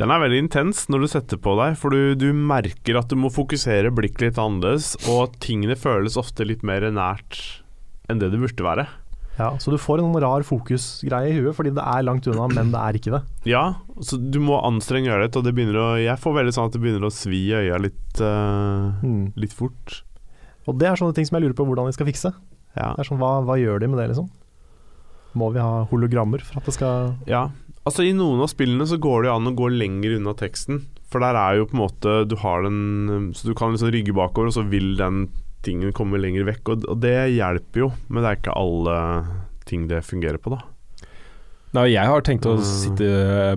Den er veldig intens når du setter på deg, for du, du merker at du må fokusere blikket litt annerledes, og tingene føles ofte litt mer nært enn det det burde være. Ja, så du får en sånn rar fokusgreie i huet, fordi det er langt unna, men det er ikke det. Ja, så du må anstrenge øyet litt, og det begynner å Jeg får veldig sånn at det begynner å svi i øya litt, uh, Mm. litt fort. Og det er sånne ting som jeg lurer på hvordan vi skal fikse. Ja. Det er sånn, hva, hva gjør de med det, liksom? Må vi ha hologrammer for at det skal Ja. Altså I noen av spillene så går det jo an å gå lenger unna teksten. For der er jo på en måte Du har den Så du kan liksom rygge bakover, og så vil den tingen kommer lenger vekk. Og, og det hjelper jo, men det er ikke alle ting det fungerer på, da. Nei, jeg har tenkt å Mm. sitte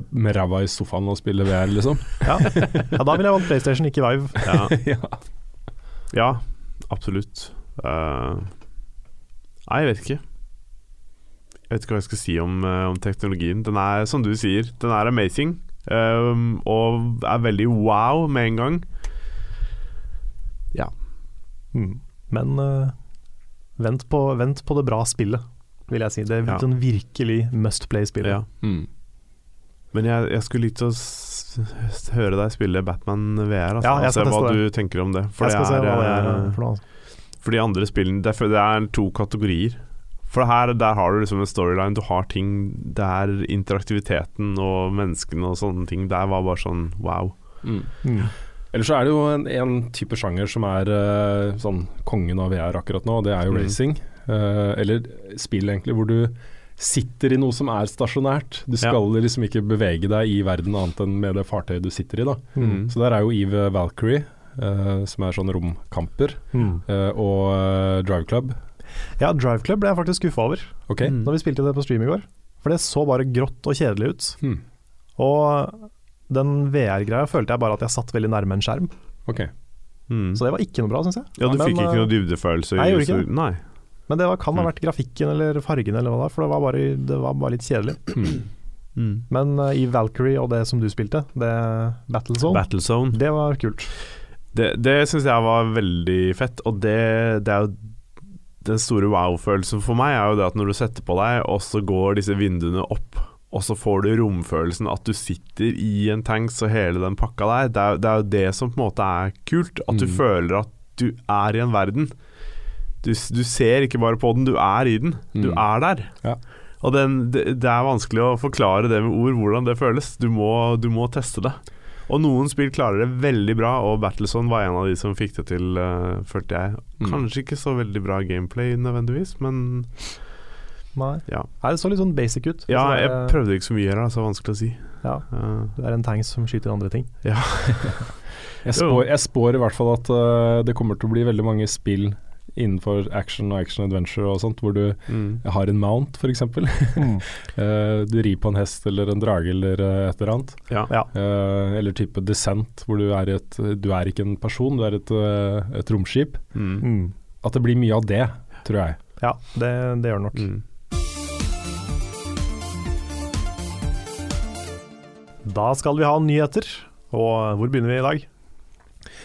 med ræva i sofaen og spille VR, liksom. Ja, ja da ville jeg valgt PlayStation, ikke Vive. Ja, ja. ja absolutt. Uh, nei, jeg vet ikke. Jeg vet ikke hva jeg skal si om, uh, om teknologien. Den er, som du sier, den er amazing. Um, og er veldig wow med en gang. Mm. Men uh, vent, på, vent på det bra spillet, vil jeg si. Det er Ja. sånn virkelig must play-spill. Ja. Mm. Men jeg, jeg skulle likt å høre deg spille Batman VR. Altså, Ja, skal se hva det. du tenker om det. For jeg det se er, hva det er eh, for noe. For de andre spillene Det er, det er to kategorier. For her, der har du liksom en storyline, du har ting Det er interaktiviteten og menneskene og sånne ting. Der var bare sånn wow. Mm. Mm. Ellers så er det jo en, en type sjanger som er uh, sånn kongen av VR akkurat nå, og det er jo Mm. racing. Uh, eller spill, egentlig, hvor du sitter i noe som er stasjonært. Du Ja. skal liksom ikke bevege deg i verden annet enn med det fartøyet du sitter i. da. Mm. Så der er jo Eve Valkyrie, uh, som er sånn romkamper, Mm. og Drive Club. Ja, Drive Club ble jeg faktisk skuffa over okay. Når vi spilte det på stream i går. For det så bare grått og kjedelig ut. Hmm. Og den VR-greia følte jeg bare at jeg satt veldig nærme en skjerm. ok. Mm. Så det var ikke noe bra, syns jeg. Ja, du Men, fikk ikke eh, noe dybdefølelse? Nei, jeg gjorde ikke det. Nei. Men det var, kan ha Mm. vært grafikken eller fargen eller hva det var, for det var bare, det var bare litt kjedelig. Hmm. Mm. Men uh, i Valkyrie og det som du spilte, det Battlezone, Battlezone. det var kult. Det, det syns jeg var veldig fett, og det, det er jo Den store wow-følelsen for meg er jo det at når du setter på deg, og så går disse vinduene opp, og så får du romfølelsen at du sitter i en tanks og hele den pakka der. Det er, det er jo det som på en måte er kult. At du Mm. føler at du er i en verden. Du, du ser ikke bare på den, du er i den. Du Mm. er der. Ja. Og den, det, det er vanskelig å forklare det med ord, hvordan det føles. Du må, du må teste det. Og noen spill klarer det veldig bra, og Battleson var en av de som fikk det til, uh, følte jeg. Mm. Kanskje ikke så veldig bra gameplay nødvendigvis, men Nei. Ja. Nei, det så litt sånn basic ut. ja, Så det jeg er- prøvde ikke så mye her, det er så vanskelig å si. ja, Uh, det er en tanks som skyter andre ting. Jeg spår, jeg spår i hvert fall at uh, det kommer til å bli veldig mange spill innenfor action og action adventure og sånt, hvor du mm. har en mount, f.eks. Mm. Uh, du rir på en hest eller en drage eller eh, et eller annet. Ja. Ja. Eh, eller type Descent, hvor du er, et, du er ikke en person, du er et, eh, et romskip. Mm. Mm. At det blir mye av det, tror jeg. Ja, det, det gjør det nok. Mm. Da skal vi ha nyheter. Og hvor begynner vi i dag?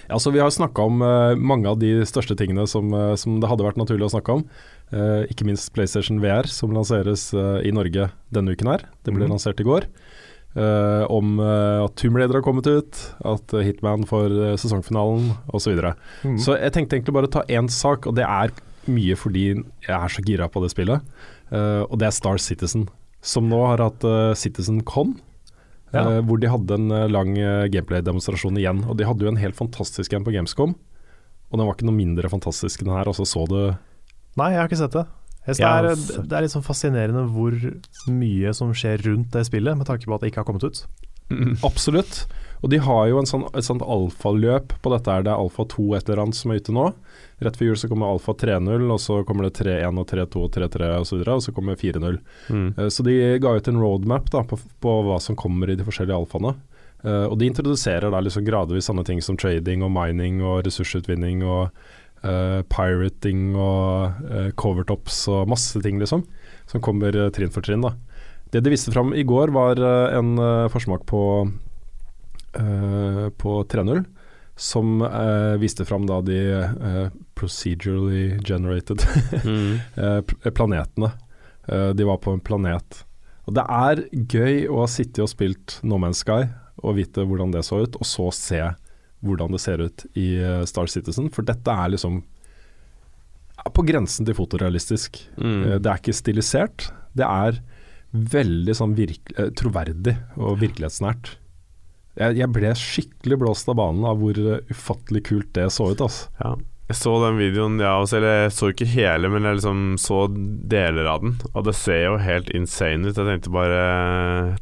Ja, så Vi har snakka om uh, mange av de største tingene som, uh, som det hadde vært naturlig å snakke om. Uh, ikke minst PlayStation VR, som lanseres i Norge denne uken her. Det ble mm. lansert i går. Om at Tomb Raider har kommet ut, at Hitman får sesongfinalen osv. Så, videre. Mm. så jeg tenkte egentlig bare å ta én sak, og det er mye fordi jeg er så gira på det spillet. Og det er Star Citizen, som nå har hatt Citizen Con. Ja. eh, hvor de hadde en eh, lang eh, gameplay-demonstrasjon igjen. Og de hadde jo en helt fantastisk en på Gamescom. Og den var ikke noe mindre fantastisk enn den her. Og så så du Nei, jeg har ikke sett det. Det, altså. er, det er litt sånn fascinerende hvor mye som skjer rundt det spillet, med tanke på at det ikke har kommet ut. Mm. Absolutt. Og de har jo en sånn, et sånt alfaløp på dette her. Det er alfa 2 et eller annet som er ute nå. Rett før jul så kommer alfa 3.0, og så kommer det 3.1 og 3.2 og 3.3 osv. Og, og så kommer 4.0. Mm. Uh, Så de ga ut en roadmap da, på, på hva som kommer i de forskjellige alfaene. Uh, og de introduserer da liksom gradvis sånne ting som trading og mining og ressursutvinning og uh, pirating og uh, covertops og masse ting, liksom. Som kommer trinn for trinn. da. Det de viste fram i går, var en forsmak på, på 3.0. Som eh, viste fram da de eh, procedurally generated Mm. eh, planetene. Eh, de var på en planet. Og det er gøy å ha sittet og spilt No Man's Sky og vite hvordan det så ut, og så se hvordan det ser ut i eh, Star Citizen. For dette er liksom på grensen til fotorealistisk. Mm. Eh, det er ikke stilisert. Det er veldig sånn eh, troverdig og virkelighetsnært. Jeg, jeg ble skikkelig blåst av banen av hvor ufattelig kult det så ut. Altså. Ja. Jeg så den videoen, ja, også, eller jeg så ikke hele, men jeg liksom så deler av den. Og det ser jo helt insane ut. Jeg tenkte bare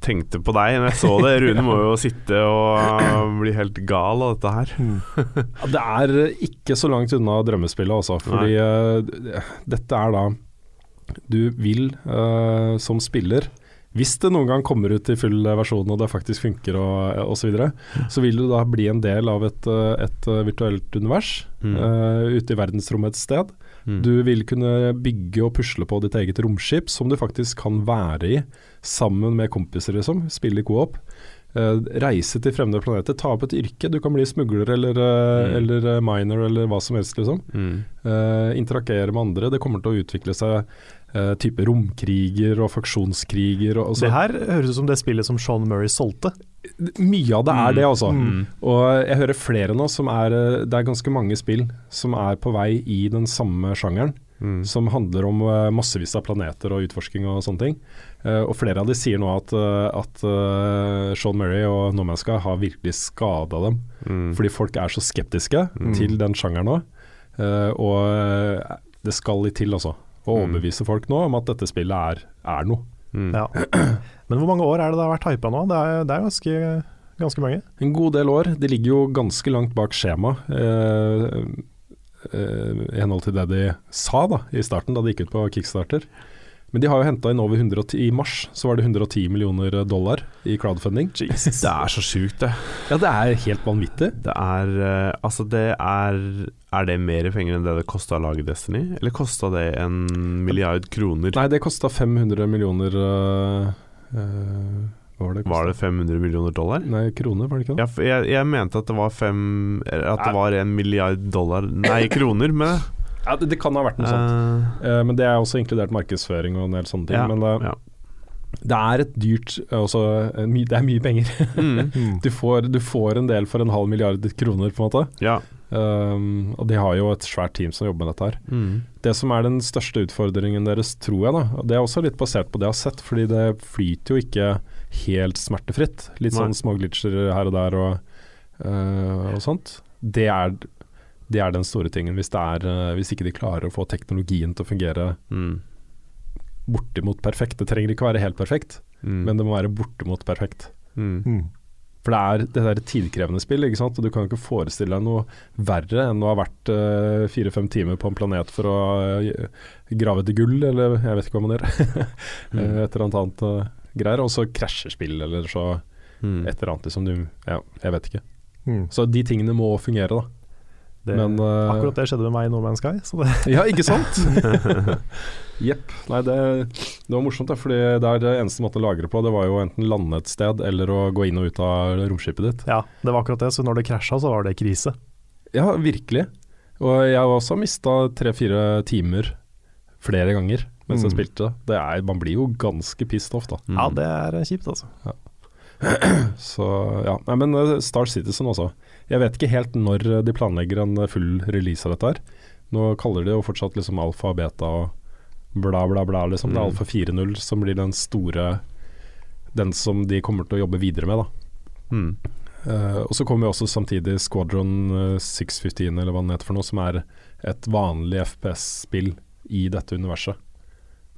Tenkte på deg når jeg så det. Rune må jo sitte og bli helt gal av dette her. Ja, Det er ikke så langt unna drømmespillet, altså. Fordi uh, dette er da Du vil uh, som spiller hvis det noen gang kommer ut i full versjon og det faktisk funker og osv., så, videre, så vil du da bli en del av et, eh, et eh, virtuelt univers Mm. uh, ute i verdensrommet et sted. Mm. Du vil kunne bygge og pusle på ditt eget romskip, som du faktisk kan være i sammen med kompiser, liksom. Spille i co-op. Eh, reise til fremmede planeter, ta opp et yrke. Du kan bli smugler eller, uh, Mm. eller miner eller hva som helst, liksom. Mm. Interagere med andre. Det kommer til å utvikle seg eh, type romkriger og faksjonskriger. Og, og Det her høres ut som det spillet som Sean Murray solgte. Mye av det er det, altså. Mm. Og jeg hører flere nå som er eh, Det er ganske mange spill som er på vei i den samme sjangeren. Mm. Som handler om eh, massevis av planeter og utforsking og sånne ting. Uh, og flere av de sier nå at, at uh, Sean Murray og No Man's Sky har virkelig skada dem. Mm. Fordi folk er så skeptiske Mm. til den sjangeren nå. Uh, og det skal litt til, altså. Å Mm. overbevise folk nå om at dette spillet er, er noe. Mm. Ja. Men hvor mange år er det det har vært hypa nå? Det er, det er ganske, ganske mange. En god del år. De ligger jo ganske langt bak skjema. Eh, eh, I henhold til det de sa da i starten, da de gikk ut på Kickstarter. Men de har jo henta inn over 110 I mars så var det 110 millioner dollar i crowdfunding. Det er så sjukt, det. Ja, det er helt vanvittig. Det er eh, Altså, det er Er det mer penger enn det det kosta å lage Destiny? Eller kosta det en milliard kroner? Nei, det kosta 500 millioner uh, var det? Var det 500 millioner dollar? Nei, kroner, var det ikke det? Jeg, jeg, jeg mente at det var fem At det var en milliard dollar Nei, kroner, men Ja, det, det kan ha vært noe sånt. Uh, men det er også inkludert markedsføring og en del sånne ting. Ja, men øh, ja. det er et dyrt også, eh, my, Det er mye penger. mm, Du får, du får en del for en halv milliard kroner, på en måte. Ja. Um, og de har jo et svært team som jobber med dette her. Mm. Det som er den største utfordringen deres, tror jeg, da, det er også litt basert på det jeg har sett, fordi det flyter jo ikke helt smertefritt. Litt Nei. sånn små glitcher her og der og, uh, og sånt. Det er, det er den store tingen. Hvis, det er, øh, hvis ikke de klarer å få teknologien til å fungere Mm. bortimot perfekt. Det trenger ikke være helt perfekt, Mm. men det må være bortimot perfekt. mm. Mm. For det er det der tidkrevende spill, ikke sant? og du kan ikke forestille deg noe verre enn å ha vært øh, fire-fem timer på en planet for å uh, grave etter gull, eller jeg vet ikke hva man gjør. Mm. Eh, et eller annet annet uh, greier. Og så krasjer spill, eller så Mm. et eller annet liksom du Ja, jeg vet ikke. Mm. Så de tingene må fungere, da. Det, Men uh, akkurat det skjedde med meg i No Man's Sky. Så det, Ja, ikke sant? Jepp. Nei, det, det var morsomt, fordi det er det eneste måten å lagre på. Det var jo enten lande et sted eller å gå inn og ut av romskipet ditt. ja, det var akkurat det. Så når det krasja, så var det krise. Ja, virkelig. Og jeg har også mista tre-fire timer flere ganger mens jeg Mm. spilte. Det er, man blir jo ganske pissed off, da. Mm. Ja, det er kjipt, altså. Så ja. Nei, men eh, Star Citizen også. Jeg vet ikke helt når de planlegger en full release av dette her. Nå kaller de jo fortsatt liksom alfa, beta og bla, bla, bla. Liksom. Det er Mm. alfa 4.0 som blir den store Den som de kommer til å jobbe videre med, da. Mm. Uh, og så kommer jo også samtidig Squadron eh, 615, eller hva den heter for noe, som er et vanlig FPS-spill i dette universet.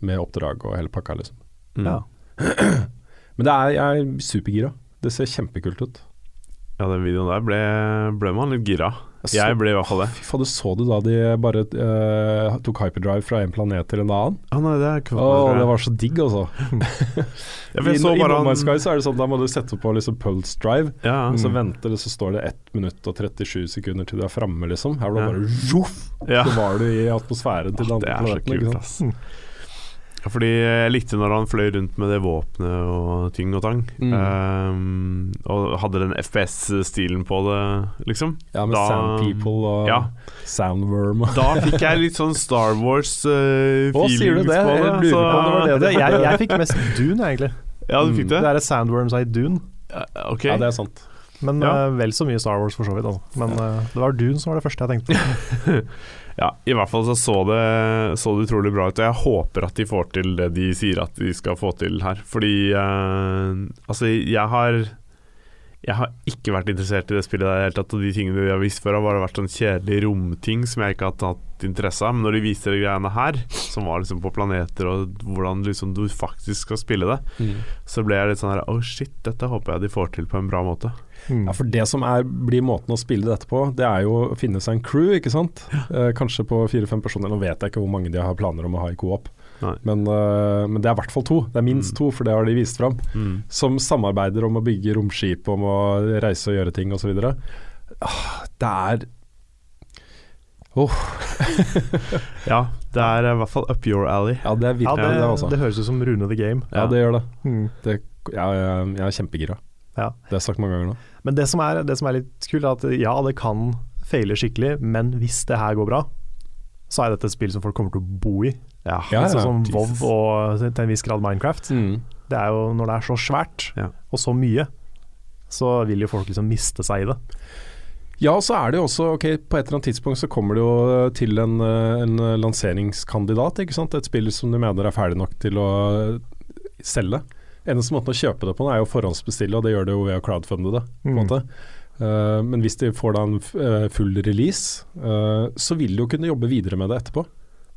Med oppdrag og hele pakka, liksom. Mm. Ja. Men det er, jeg er supergira. Det ser kjempekult ut. Ja, den videoen der ble, ble man litt gira. Jeg, Jeg ble i hvert fall det. Fy fader, så du da de bare uh, tok hyperdrive fra en planet til en annen? Å nei, det er ikke Å, det var så digg, altså. ja, I, så I bare No Man's han Sky så er det sånn da må du sette på liksom pulse drive, ja, og så Mm. venter det, så står det 1 minutt og 37 sekunder til du er framme, liksom. Her var det bare zoff, ja. så var du i atmosfæren til den Det er så planeten. kult, ass. Ja, fordi jeg likte når han fløy rundt med det våpenet og ting og tang. Mm. Um, og hadde den FPS-stilen på det, liksom. Ja, med Da- Sand People og Ja. Soundworm. Da fikk jeg litt sånn Star Wars-feelings uh, sier du det? på det. Jeg lurer på det det Det, jeg, jeg fikk mest Dune, egentlig. Ja, du fikk Det det? er et Sandworms i Dune. Ja, okay. Ja, det er sant. Men Ja. uh, vel så mye Star Wars, for så vidt. Altså. Men uh, det var Dune som var det første jeg tenkte på. Ja, i hvert fall så så det, så det utrolig bra ut. Og jeg håper at de får til det de sier at de skal få til her. Fordi eh, altså, jeg har jeg har ikke vært interessert i det spillet der i det hele tatt. Og de tingene vi har vist før, har bare vært sånn kjedelige romting som jeg ikke har hatt interesse av. Men når de viste de greiene her, som var liksom på planeter og hvordan liksom du faktisk skal spille det, så ble jeg litt sånn her Oh shit, dette håper jeg de får til på en bra måte. Mm. Ja, for det som er, blir måten å spille dette på, det er jo å finne seg en crew, ikke sant. Eh, kanskje på fire-fem personer. Nå vet jeg ikke hvor mange de har planer om å ha i co-op. Men, uh, men det er i hvert fall to. Det er minst Mm. to, for det har de vist fram. Mm. Som samarbeider om å bygge romskip, om å reise og gjøre ting osv. Ah, det er Ja, det er i hvert fall up your alley. Ja, det er Ja, det, det, det høres ut som Rune the Game. Ja, det gjør det. Mm. det ja, jeg, jeg er kjempegira. Ja. Det har jeg sagt mange ganger nå. Men det som, er, det som er litt kult, er at ja, det kan feile skikkelig, men hvis det her går bra, så er dette et spill som folk kommer til å bo i. Ja, Ja, sånn som Jesus. WoW og til en viss grad Minecraft. Det er jo Når det er så svært Ja. og så mye, så vil jo folk liksom miste seg i det. Ja, og så er det jo også Ok, på et eller annet tidspunkt så kommer det jo til en, eh, en lanseringskandidat, ikke sant. Et spill som du mener er ferdig nok til å selge. Eneste måten å kjøpe det på er jo å forhåndsbestille, og det gjør det jo ved å crowdfunde det. på en Mm. måte. Uh, men hvis de får da en eh, full release, uh, så vil de jo kunne jobbe videre med det etterpå.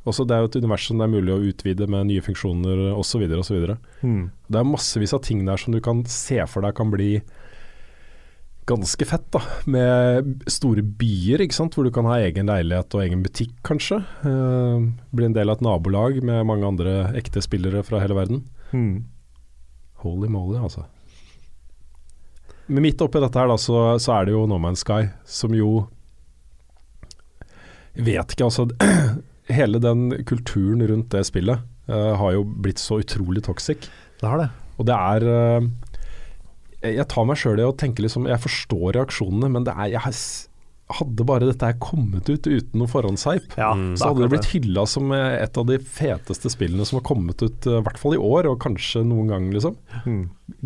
Også det er jo et univers som det er mulig å utvide med nye funksjoner osv. Mm. Det er massevis av ting der som du kan se for deg kan bli ganske fett, da. Med store byer, ikke sant. Hvor du kan ha egen leilighet og egen butikk, kanskje. Eh, bli en del av et nabolag med mange andre ekte spillere fra hele verden. Mm. Holy moly, altså. Men midt oppi dette her, da, så, så er det jo No Man's Sky, som jo Jeg vet ikke, altså. Hele den kulturen rundt det spillet uh, har jo blitt så utrolig toxic. Det har det. Og det er uh, jeg- tar meg sjøl i å tenke liksom Jeg forstår reaksjonene, men det er jeg, Hadde bare dette her kommet ut uten noe forhåndshype, Ja, så er hadde det blitt hylla som eh, et av de feteste spillene som har kommet ut, eh, i hvert fall i år, og kanskje noen gang, liksom. Mm.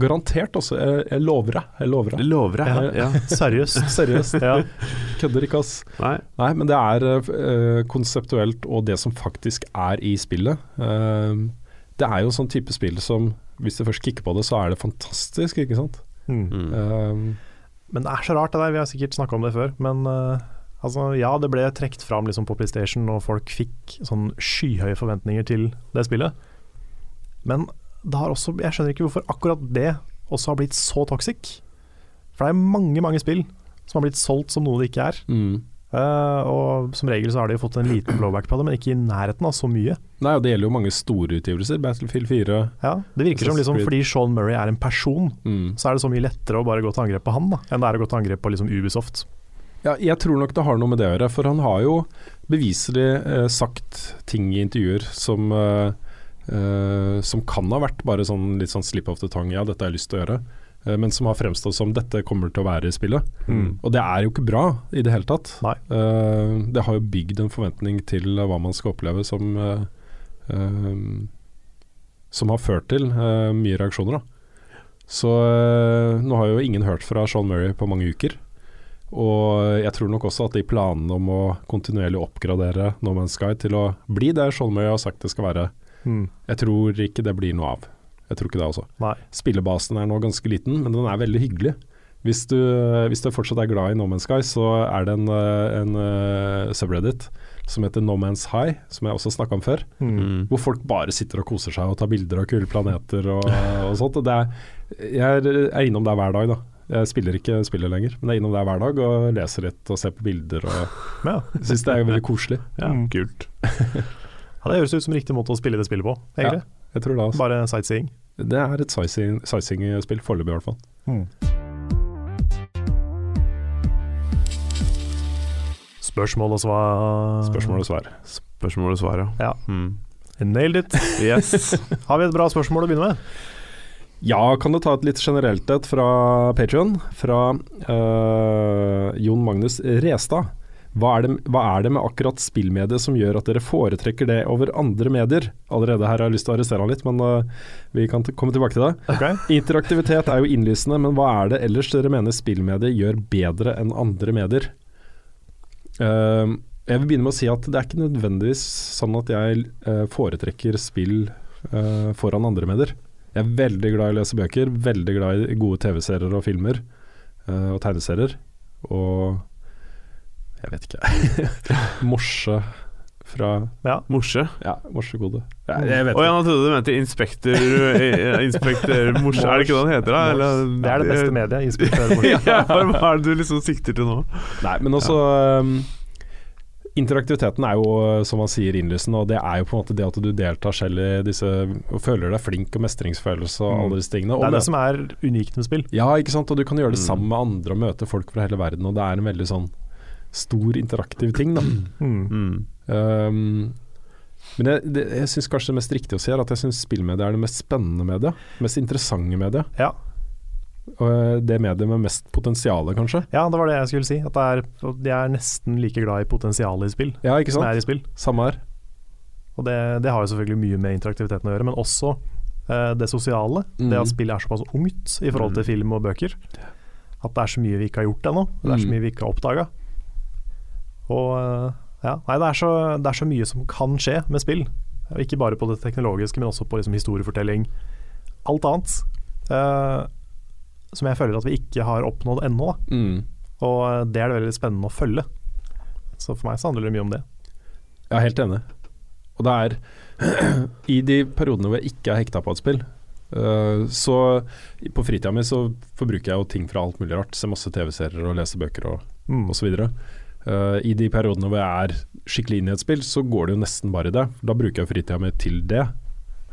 Garantert også. Jeg, jeg lover deg. Jeg lover Det deg. lover jeg. Ja. Seriøst. Seriøst. ja. Kødder ikke, ass. Nei. Nei, men det er uh, konseptuelt og det som faktisk er i spillet. Uh, det er jo sånn type spill som hvis du først kikker på det, så er det fantastisk, ikke sant. Mm. Mm. Men det er så rart det der, vi har sikkert snakka om det før. Men uh, altså, ja, det ble trukket fram liksom, på PlayStation, og folk fikk sånn skyhøye forventninger til det spillet. Men det har også, jeg skjønner ikke hvorfor akkurat det også har blitt så toxic. For det er mange, mange spill som har blitt solgt som noe det ikke er. mm. Eh, og som regel så har de fått en liten blowback på det, men ikke i nærheten av så mye. Nei, og det gjelder jo mange store utgivelser. Battlefield 4. Ja, det virker som liksom, fordi Sean Murray er en person, Mm. så er det så mye lettere å bare gå til angrep på han da, enn det er å gå til angrep på liksom Ubisoft. Ja, jeg tror nok det har noe med det å gjøre, for han har jo beviselig eh, sagt ting i intervjuer som eh, eh, som kan ha vært bare sånn litt sånn slip of the tongue, ja, dette har jeg lyst til å gjøre. Eh, men som har fremstått som dette kommer til å være i spillet. Mm. Og det er jo ikke bra i det hele tatt. Eh, det har jo bygd en forventning til hva man skal oppleve som uh, uh, Som har ført til mye reaksjoner, da. Så nå har jo ingen hørt fra Sean Murray på mange uker. Og jeg tror nok også at de planene om å kontinuerlig oppgradere No Man's Sky til å bli det Sean Murray har sagt det skal være, Mm. jeg tror ikke det blir noe av. Jeg tror ikke det også. Nei. Spillebasen er nå ganske liten, men den er veldig hyggelig. Hvis du, hvis du fortsatt er glad i No Man's Sky, så er det en, eh, en uh, subreddit som heter No Man's High, som jeg også snakka om før. Mm. Hvor folk bare sitter og koser seg og tar bilder av kule planeter og, og sånt. Og det er, jeg er- er innom der hver dag, da. Jeg spiller ikke spillet lenger, men jeg er innom der hver dag og leser litt og ser på bilder og Ja. syns det er veldig koselig. Ja, Mm. kult. ja, det høres ut som riktig måte å spille det spillet på, egentlig. Jeg tror det, også. Bare sightseeing. Det er et sizing- sizing-spill, foreløpig i hvert fall. Spørsmål og svar. Spørsmål og svar. Spørsmål og svar, ja. Ja. Mm. Nailed it. Yes. Har vi et bra spørsmål å begynne med? Ja, kan du ta et litt generelt et fra Patrion? Fra eh, Jon Magnus Restad. Hva er, det, hva er det med akkurat spillmediet som gjør at dere foretrekker det over andre medier? Allerede her har jeg lyst til å arrestere han litt, men uh, vi kan komme tilbake til det. Okay. Interaktivitet er jo innlysende, men hva er det ellers dere mener spillmediet gjør bedre enn andre medier? Uh, jeg vil begynne med å si at det er ikke nødvendigvis sånn at jeg uh, foretrekker spill eh, foran andre medier. Jeg er veldig glad i å lese bøker, veldig glad i gode TV-serier og filmer. og tegneserier. Og jeg vet ikke Morse fra Ja. Morse. Ja, morsekode. Ja, jeg vet Å ja, ikke. trodde du mente Inspektør Inspektor Morse. Er det ikke det han heter, da? Eller, Det er det beste mediet. Inspektør Morse. ja, hva er det du liksom sikter til nå? Nei, men også um, Interaktiviteten er jo, som man sier, innlysende, og det er jo på en måte det at du deltar selv i disse og føler deg flink og mestringsfølelse og Mm. alle disse tingene. Og Det er det som er unikt med spill. Ja, ikke sant, og du kan gjøre det Mm. sammen med andre og møte folk fra hele verden, og det er en veldig sånn stor interaktiv ting, da. Mm. Mm. Um, men jeg, det, jeg syns kanskje det mest riktige å si er at jeg syns spillmediet er det mest spennende mediet. Mest interessante mediet. Ja. Og uh, det mediet med mest potensial, kanskje. ja, det var det jeg skulle si. At det er, de er nesten like glad i potensialet i spill Ja, ikke som sant? er i spill. Samme her. Og det, det har jo selvfølgelig mye med interaktiviteten å gjøre, men også uh, det sosiale. Mm. Det at spillet er såpass ungt i forhold til Mm. film og bøker. At det er så mye vi ikke har gjort ennå. Det er så Mm. mye vi ikke har oppdaga. Og eh, ja, nei, det er, så, det er så mye som kan skje med spill. Ikke bare på det teknologiske, men også på liksom historiefortelling. Alt annet. eh, som jeg føler at vi ikke har oppnådd ennå. Mm. Og eh, det er det veldig spennende å følge. Så for meg så handler det mye om det. Jeg er helt enig. Og det er I de periodene hvor jeg ikke er hekta på et spill, Uh, så på fritida mi så forbruker jeg jo ting fra alt mulig rart. Ser masse TV-serier og leser bøker og Mm. osv. Uh, I de periodene hvor jeg er skikkelig inne i et spill, så går det jo nesten bare i det. Da bruker jeg fritida mi til det,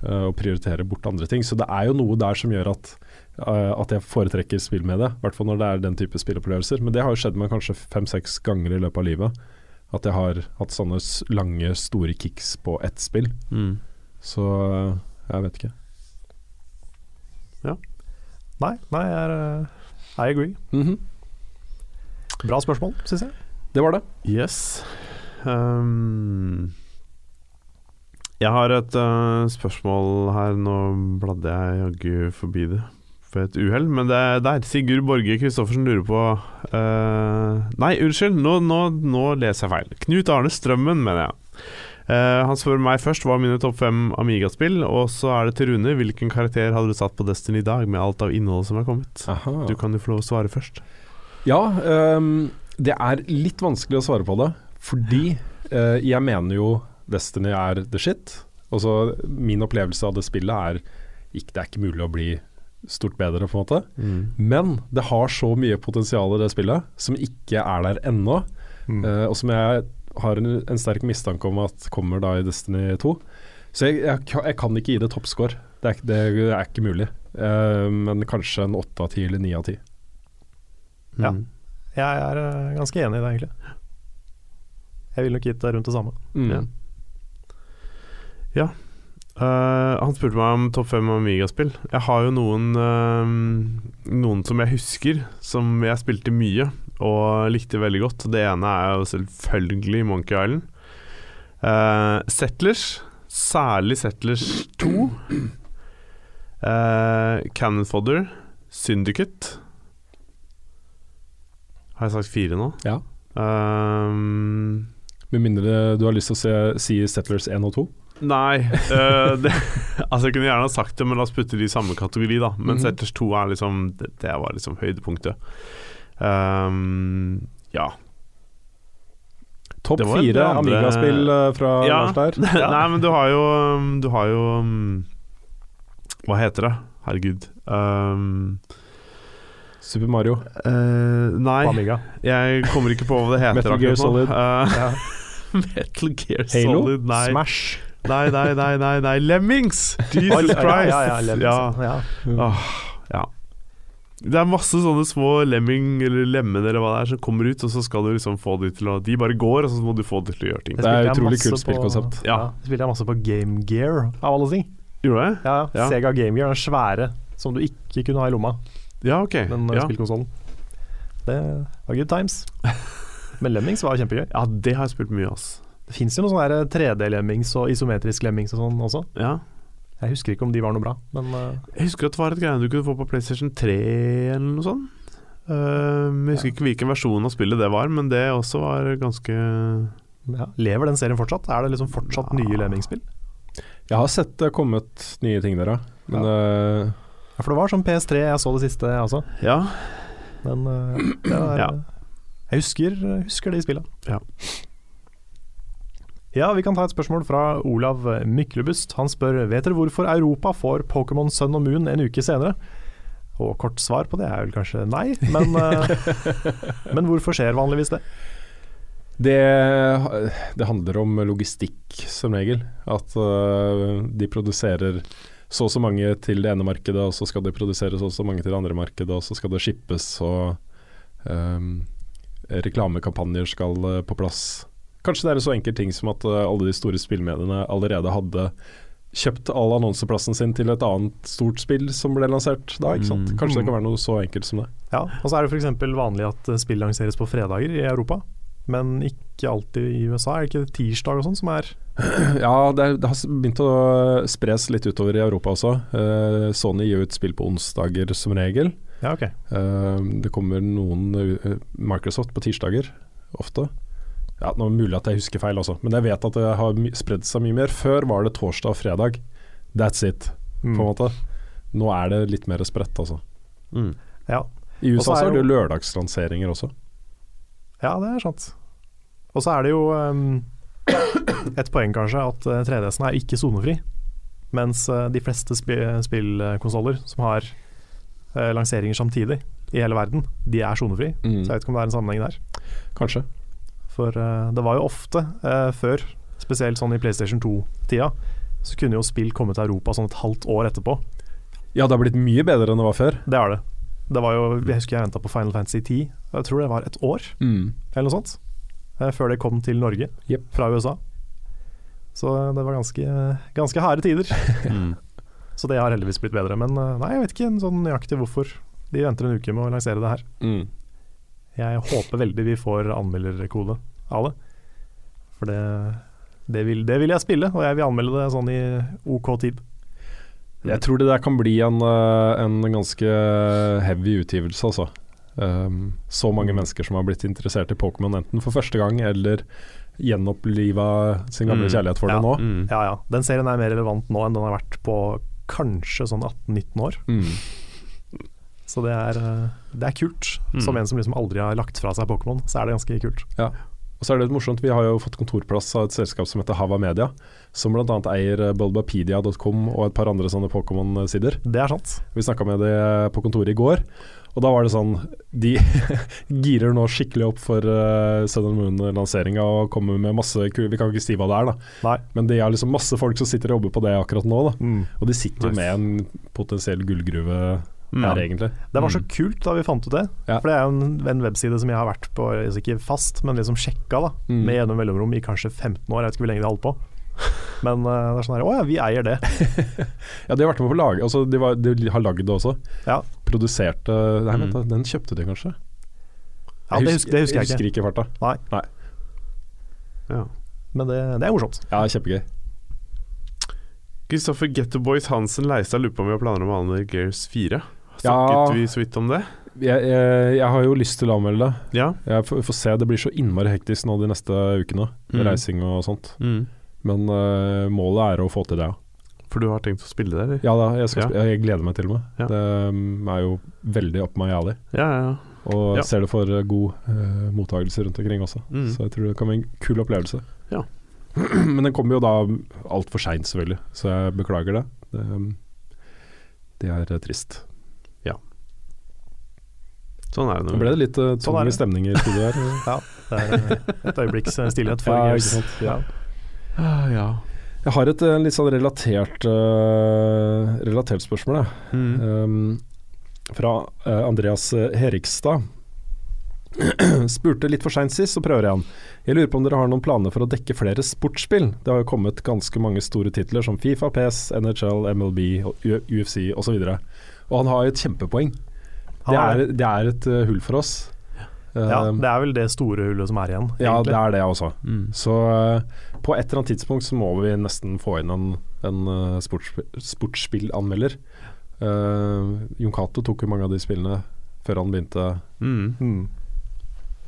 uh, og prioriterer bort andre ting. Så det er jo noe der som gjør at, uh, at jeg foretrekker spill med det. I hvert fall når det er den type spillopplevelser. Men det har jo skjedd meg kanskje fem-seks ganger i løpet av livet. At jeg har hatt sånne lange, store kicks på ett spill. Mm. Så jeg vet ikke. Ja. Nei, nei, jeg er I agree. Mhm. Bra spørsmål, syns jeg. Det var det. Yes. Um, jeg har et uh, spørsmål her. Nå bladde jeg jaggu forbi det ved et uhell, men det er der. Sigurd Borge Christoffersen lurer på uh, Nei, unnskyld, nå, nå, nå leser jeg feil. Knut Arne Strømmen, mener jeg. Uh, han spør meg først hva er mine topp fem Amiga-spill, og så er det til Rune. Hvilken karakter hadde du satt på Destiny i dag, med alt av innholdet som er kommet? Aha. Du kan jo få lov å svare først. Ja, øhm, det er litt vanskelig å svare på det, fordi øh, jeg mener jo Destiny er the shit. Altså, min opplevelse av det spillet er ikke, Det er ikke mulig å bli stort bedre, på en måte. Men det har så mye potensial i det spillet, som ikke er der ennå. Mm. eh, og som jeg har en, en sterk mistanke om at kommer da i Destiny 2. Så jeg, jeg, jeg kan ikke gi det toppscore. Det det er ikke mulig. Eh, men kanskje en åtte av ti eller ni av ti. Ja. Mm. Jeg er eh, ganske enig i det, egentlig. Jeg ville nok gitt det rundt det samme. Mm. Ja. Eh, han spurte meg om topp fem Amiga-spill. Jeg har jo noen uh, Noen som jeg husker, som jeg spilte mye og likte veldig godt. Det ene er jo selvfølgelig Monkey Island. Uh, Settlers, særlig Settlers 2. Uh, Cannon Fodder, Syndicate. Har jeg sagt fire nå? Ja. Um, Med mindre du har lyst til å se, si Settlers 1 og 2. Nei. Uh, det, altså Jeg kunne gjerne ha sagt det, men la oss putte de i samme kategori, da. Men mm -hmm. Settlers 2 er liksom det, det var liksom høydepunktet. Um, ja. Topp fire Amiga-spill eh, fra Ja. Lars der. Nei, men du har jo um, Du har jo um, Hva heter det? Herregud. Um, Super Mario. Uh, nei, jeg kommer ikke på hva det heter. Metal Gear. Solid. Uh, Ja. Metal Gear Halo? Solid, nei. Smash. Nei, nei, nei, nei, nei. Lemmings! Jesus Christ! Ja, ja, Lemmings, Ja. ja. Åh, ja. Det er masse sånne små lemming eller lemmen eller hva det er som kommer ut, og så skal du liksom få de til å De bare går, og så må du få de til å gjøre ting. Det er utrolig kult spillkonsept. Ja. ja. spilte jeg masse på Game Gear, av alle ting. Gjorde jeg? Ja, Ja. Sega Game Gear, den svære som du ikke kunne ha i lomma, Ja, ok. den ja. Ja. spillkonsollen. Det var good times. Men Lemmings var kjempegøy. ja, det har jeg spilt mye, ass. Det fins jo noen sånne 3D-lemmings og isometrisk lemmings og sånn også. Ja. Jeg husker ikke om de var noe bra, men uh, Jeg husker at det var et greie du kunne få på PlayStation 3 eller noe sånt. Uh, jeg husker ikke hvilken versjon av spillet det var, men det også var ganske ja. lever den serien fortsatt? Er det liksom fortsatt Ja. nye Lemmings-spill? Jeg har sett det kommet nye ting der, ja. Men eh, Ja, for det var sånn PS3, jeg så det siste, også. Ja. Men eh, det var, Ja. jeg husker, husker i spillet. Ja. Ja, vi kan ta et spørsmål fra Olav Myklebust. Han spør Vet dere hvorfor Europa får Pokémon Sun og Moon en uke senere? Og kort svar på det er vel kanskje nei, men, eh, men hvorfor skjer vanligvis det? Det, det handler om logistikk som regel. At øh, de produserer så og så mange til det ene markedet, og så skal det produseres så og så mange til det andre markedet, og så skal det shippes, og um, reklamekampanjer skal øh, på plass. Kanskje det er en så enkel ting som at øh, alle de store spillmediene allerede hadde kjøpt all annonseplassen sin til et annet stort spill som ble lansert da. ikke sant? Mm. Kanskje det kan være noe så enkelt som det. Ja, og så er det f.eks. vanlig at eh, spill lanseres på fredager i Europa, men ikke alltid i USA. Er det ikke tirsdag og sånn som er Ja, det, er, det har begynt å spres litt utover i Europa også. Uh, Sony gir ut spill på onsdager som regel. Ja, ok. uh, det kommer noen uh, Microsoft på tirsdager, ofte. Ja, nå er det mulig at jeg husker feil, også, men jeg vet at det har spredd seg mye mer. Før var det torsdag og fredag. That's it, på en Mm. måte. Nå er det litt mer spredt, altså. Mm. Ja. I USA så er det jo lørdagslanseringer også. Ja, det er sant. Og så er det jo um, et poeng kanskje at eh, 3DS-en er ikke sonefri, mens eh, de fleste sp spillkonsoller som har uh, lanseringer samtidig i hele verden, de er sonefri. Mm. Så jeg vet ikke om det er en sammenheng der. Kanskje. For uh, det var jo ofte uh, før, spesielt sånn i PlayStation 2-tida, så kunne jo spill komme til Europa sånn et halvt år etterpå. Ja, det har blitt mye bedre enn det var før. Det har det. Det var jo, Jeg husker jeg venta på Final Fantasy 10, jeg tror det var et år eller noe sånt, eh, før det kom til Norge yep. fra USA. Så det var ganske, ganske harde tider. Mm. Så det har heldigvis blitt bedre. Men eh, nei, jeg vet ikke sånn nøyaktig hvorfor de venter en uke med å lansere det her. Mm. Jeg håper veldig vi får anmelderkode av det. For det, det, vil, det vil jeg spille, og jeg vil anmelde det sånn i OK tid. Jeg tror det der kan bli en, eh, en ganske heavy utgivelse, altså. Um, så mange mennesker som har blitt interessert i Pokémon enten for første gang eller gjenoppliva sin gamle Mm. kjærlighet for Ja. det nå. Mm. Ja ja, den serien er mer relevant nå enn den har vært på kanskje sånn 18-19 år. Mm. Så det er, eh, det er kult. Mm. Som en som liksom aldri har lagt fra seg Pokémon, så er det ganske kult. Og så er det litt morsomt, Vi har jo fått kontorplass av et selskap som heter Hava Media, som bl.a. eier eh, bulbapedia.com og et par andre sånne Pokémon-sider. Det er sant. Vi snakka med det på kontoret i går, og da var det sånn De girer nå skikkelig opp for uh, Southern Moon-lanseringa og kommer med masse Vi kan ikke si hva det er, da, Nei. men det er liksom masse folk som sitter og jobber på det akkurat nå. Mm. Og de sitter Nice. med en potensiell gullgruve. Her, egentlig. Det var så Mm. kult da vi fant ut det. Ja. For det er jo en, en webside som jeg har vært på, altså ikke fast, men liksom sjekka da, Mm. med gjennom mellomrom i kanskje 15 år. Jeg vet ikke hvor lenge de holdt på. Men eh, det er sånn her, å ja, vi eier det. Ja, de har vært med på å lage altså, de, var, de har lagd det også. Ja. Produserte Nei, Mm. den kjøpte de kanskje? Ja, det, husker, det husker jeg ikke. husker ikke i farta. Ja. Men det, det er morsomt. Ja, kjempegøy. Kristoffer Gettoboys Hansen Leistad lurer på om vi har planer om å anmelde Gears 4. Ja. Snakket vi så vidt om det? Jeg, jeg, jeg har jo lyst til å anmelde det. Ja. Jeg får, får se, det blir så innmari hektisk nå de neste ukene. Mm. reising og sånt. Mm. Men uh, målet er å få til det, ja. For du har tenkt å spille det, eller? Ja da, jeg, Ja. jeg gleder meg til og med. Ja. Det um, er jo veldig up my alley. Ja, ja, ja. Og Ja. ser det for uh, god uh, mottakelse rundt omkring også. Mm. Så jeg tror det kan bli en kul opplevelse. Ja. Men den kommer jo da altfor seint, selvfølgelig, så jeg beklager det. Det, um, det er trist. Sånn er det Nå ble det litt uh, er tung sånn stemning i studio her. Ja, det er eh, et øyeblikks eh, stillhet for Ja, Gears. ikke sant, ja. Ah, ja. Jeg har et uh, litt sånn relatert, uh, relatert spørsmål, jeg. Mm. Um, fra eh, Andreas eh, Herikstad. Spurte litt for seint sist, så prøver jeg igjen. Jeg lurer på om dere har noen planer for å dekke flere sportsspill? Det har jo kommet ganske mange store titler som Fifa, PS, NHL, MLB, UFC osv. Og, og han har jo et kjempepoeng. Det er, det er et eh, hull for oss. Ja, Um, det er vel det store hullet som er igjen, ja, det er det også. Mm. Så eh, på et eller annet tidspunkt så må vi nesten få inn en, en eh, sportsp sportsspillanmelder. Uh, Jon Cato tok jo mange av de spillene før han begynte Mm. Mm.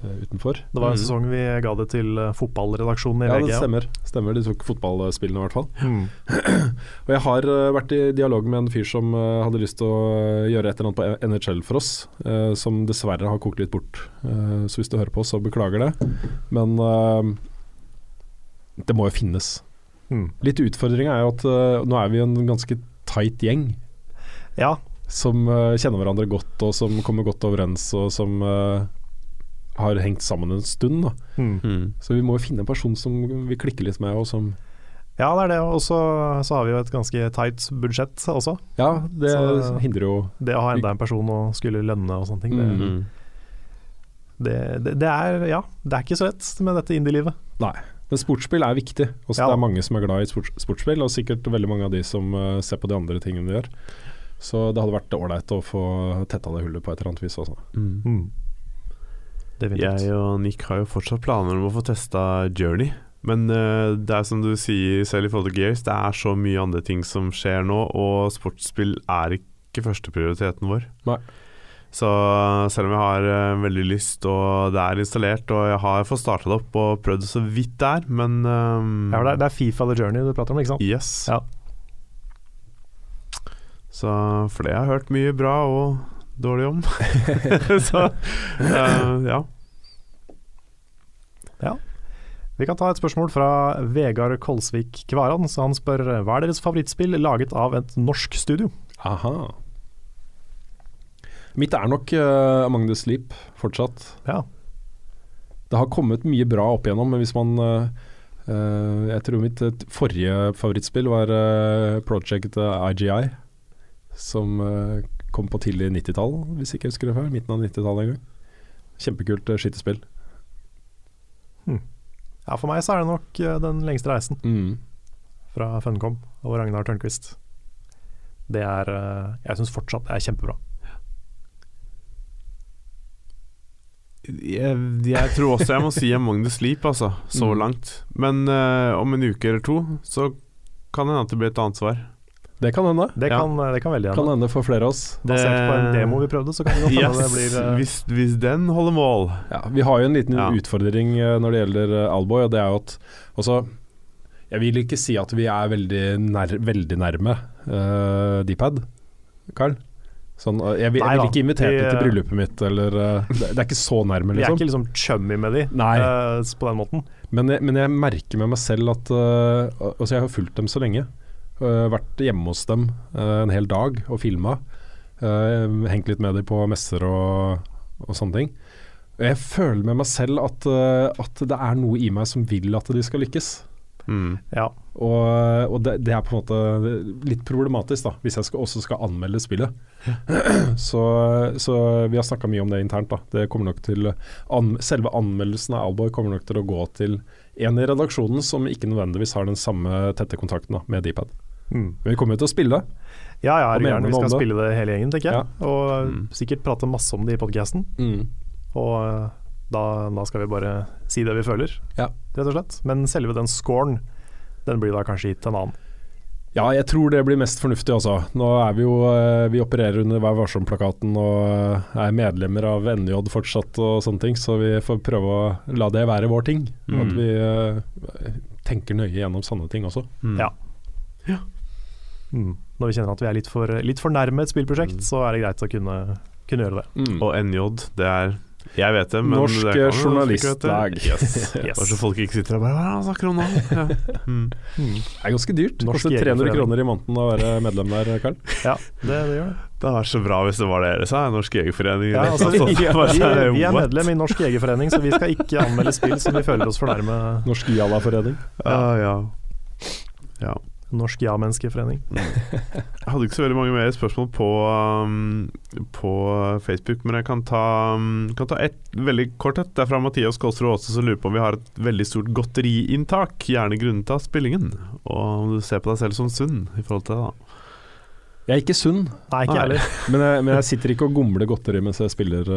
Eh, utenfor. Det var en Mm. sesong vi ga det til eh, fotballredaksjonen i Ja, VG. det stemmer. stemmer. De tok fotballspillene i hvert fall. Mm. Og jeg har eh, vært i dialog med en fyr som hadde lyst til å gjøre et eller annet på NHL for oss, eh, som dessverre har kokt litt bort. Eh, så hvis du hører på, så beklager det. Men eh, det må jo finnes. Mm. Litt utfordringa er jo at nå er vi en ganske tight gjeng Ja, som kjenner hverandre godt, og som kommer godt overens, og som har hengt sammen en stund. Da. mm. Så vi må jo finne en person som vi klikker litt med, og som ja det er det. Og så så har vi jo et ganske tight budsjett også. Ja, det Så- hindrer jo Det å ha enda en person å skulle lønne og sånne ting, det, Mm. det, det, det er Ja, det er ikke så lett med dette indie-livet. Nei. Men sportsspill er viktig. Også Ja. Det er mange som er glad i sports, sportsspill, og sikkert veldig mange av de som eh, ser på de andre tingene vi gjør. Så det hadde vært ålreit å få tetta det hullet på et eller annet vis. Også. Mm. Jeg og Nick har jo fortsatt planer om å få testa Journey. Men uh, det er som du sier selv i forhold til Gears, det er så mye andre ting som skjer nå, og sportsspill er ikke førsteprioriteten vår. Nei. Så selv om jeg har uh, veldig lyst, og det er installert, og jeg har fått starta det opp og prøvd så vidt det er, men um, Ja, det, er, det er Fifa eller Journey du prater om, ikke sant? Yes. Ja. Så for det har jeg hørt mye bra og dårlig om. så uh, ja. Vi kan ta et spørsmål fra Vegard Kolsvik Kvaran. Så han spør hva er deres favorittspill laget av et norsk studio? Aha. Mitt er nok uh, Among the Sleep fortsatt. Ja. Det har kommet mye bra opp igjennom, men hvis man uh, uh, Jeg tror mitt forrige favorittspill var uh, Project IGI, som kom på tidlig 90-tall, hvis ikke jeg husker det før. Midten av 90-tallet en gang. Kjempekult uh, Hmm. ja, for meg så er det nok eh, Den lengste reisen Mm. fra Funcom og Ragnar Tørnquist. Det er eh, Jeg syns fortsatt det er kjempebra. Jeg, jeg tror også jeg må si Among the Sleep, altså. Så Mm. langt. Men uh, om en uke eller to, så kan det hende at det blir et annet svar. Det kan hende. Det Ja. kan, det kan veldig Kan hende. hende for flere av oss. Basert på en demo vi prøvde, så kan det godt hende det blir uh... hvis, hvis den holder mål. Ja, vi har jo en liten Ja. utfordring eh, når det gjelder eh, Alboy, og det er jo at også, Jeg vil ikke si at vi er veldig, nær, veldig nærme uh, Dpad, Carl. Sånn, eh, jeg, vil, jeg vil ikke invitere dem til bryllupet mitt, eller uh, det, er ikke så nærme, Vi er liksom. ikke liksom chummy med de Nei. eh, på den måten. Men, jeg, men jeg merker med meg selv at uh, Altså, jeg har fulgt dem så lenge. Eh, vært hjemme hos dem eh, en hel dag og filma. hengt litt med dem på messer og, og sånne ting. Og jeg føler med meg selv at, eh, at det er noe i meg som vil at de skal lykkes. Mm. Ja. Og, og det, det er på en måte litt problematisk, da, hvis jeg skal, også skal anmelde spillet. så, så vi har snakka mye om det internt. da. Det kommer nok til an, Selve anmeldelsen av Alboy kommer nok til å gå til en i redaksjonen som ikke nødvendigvis har den samme tette kontakten da, med Dpad. Mm. Vi kommer jo til å spille. Ja, ja, er du vi skal spille det hele gjengen, tenker jeg. Ja. Og eh, Mm. sikkert prate masse om det i podkasten. Og eh, da, da skal vi bare si det vi føler, Ja. rett og slett. Men selve den scoren, den blir da kanskje gitt til en annen. Ja, jeg tror det blir mest fornuftig altså. Nå er vi jo eh, Vi opererer under Vær varsom-plakaten og er medlemmer av NJ fortsatt og sånne ting, så vi får prøve å la det være vår ting. Mm. At vi tenker nøye gjennom sånne ting også. Mm. Ja. Mm. Når vi kjenner at vi er litt for, litt for nærme et spillprosjekt, Mm. så er det greit å kunne, kunne gjøre det. Og NJ, det er Jeg vet det, men Norsk det kan jo Journalistlag. vite. Yes. Yes. Så folk ikke sitter og bare Hva er snakker om nå? Ja. Mm. Mm. Det er ganske dyrt. Norsk koster 300 kroner i måneden å være medlem der, Karl. Ja, det, det gjør det. Det hadde vært så bra hvis det var det dere sa, Norsk Jegerforening. Ja, altså, vi, vi, vi, sånn, er medlem i Norsk Jegerforening, så vi skal ikke anmelde spill som vi føler oss for nærme Norsk Jalla-forening. Ja, ja. ja. Norsk Ja-menneskeforening. Jeg hadde ikke så veldig mange mer spørsmål på, um, på Facebook, men jeg kan ta, um, kan ta et veldig kort et. Det er fra Mathias Kolsrud Aase som lurer på om vi har et veldig stort godteriinntak, gjerne grunnet av spillingen. Og om du ser på deg selv som sunn i forhold til det, da. Jeg er ikke sunn, Nei, ikke Nei. men jeg, men jeg sitter ikke og gomler godteri mens jeg spiller.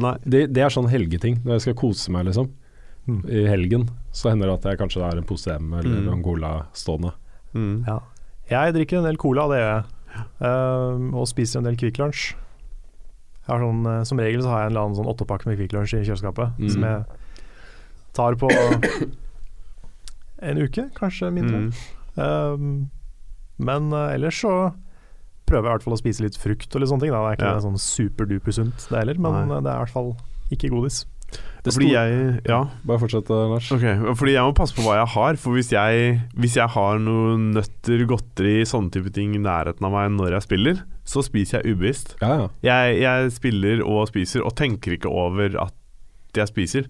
Nei. Det, det er sånn helgeting. Når jeg skal kose meg, liksom, Mm. i helgen, så hender det at jeg kanskje har en pose M eller Mm. en stående. Mm. Ja. Jeg drikker en del cola, det gjør jeg. Uh, og spiser en del Kvikk Lunsj. Sånn, uh, som regel så har jeg en eller annen sånn åttepakke med Kvikk Lunsj i kjøleskapet, Mm. som jeg tar på en uke, kanskje mindre. Mm. Um, men eh, ellers så prøver jeg i hvert fall å spise litt frukt og litt sånne ting. Da. Det er ikke Ja. sånn superduper sunt det heller, men Nei. eh, det er i hvert fall ikke godis. Det Fordi jeg Ja. Bare fortsett, Lars. Okay, fordi jeg må passe på hva jeg har. For hvis jeg, hvis jeg har noen nøtter, godteri, sånne type ting i nærheten av meg når jeg spiller, så spiser jeg ubevisst. Ja, ja. Jeg, jeg spiller og spiser, og tenker ikke over at jeg spiser.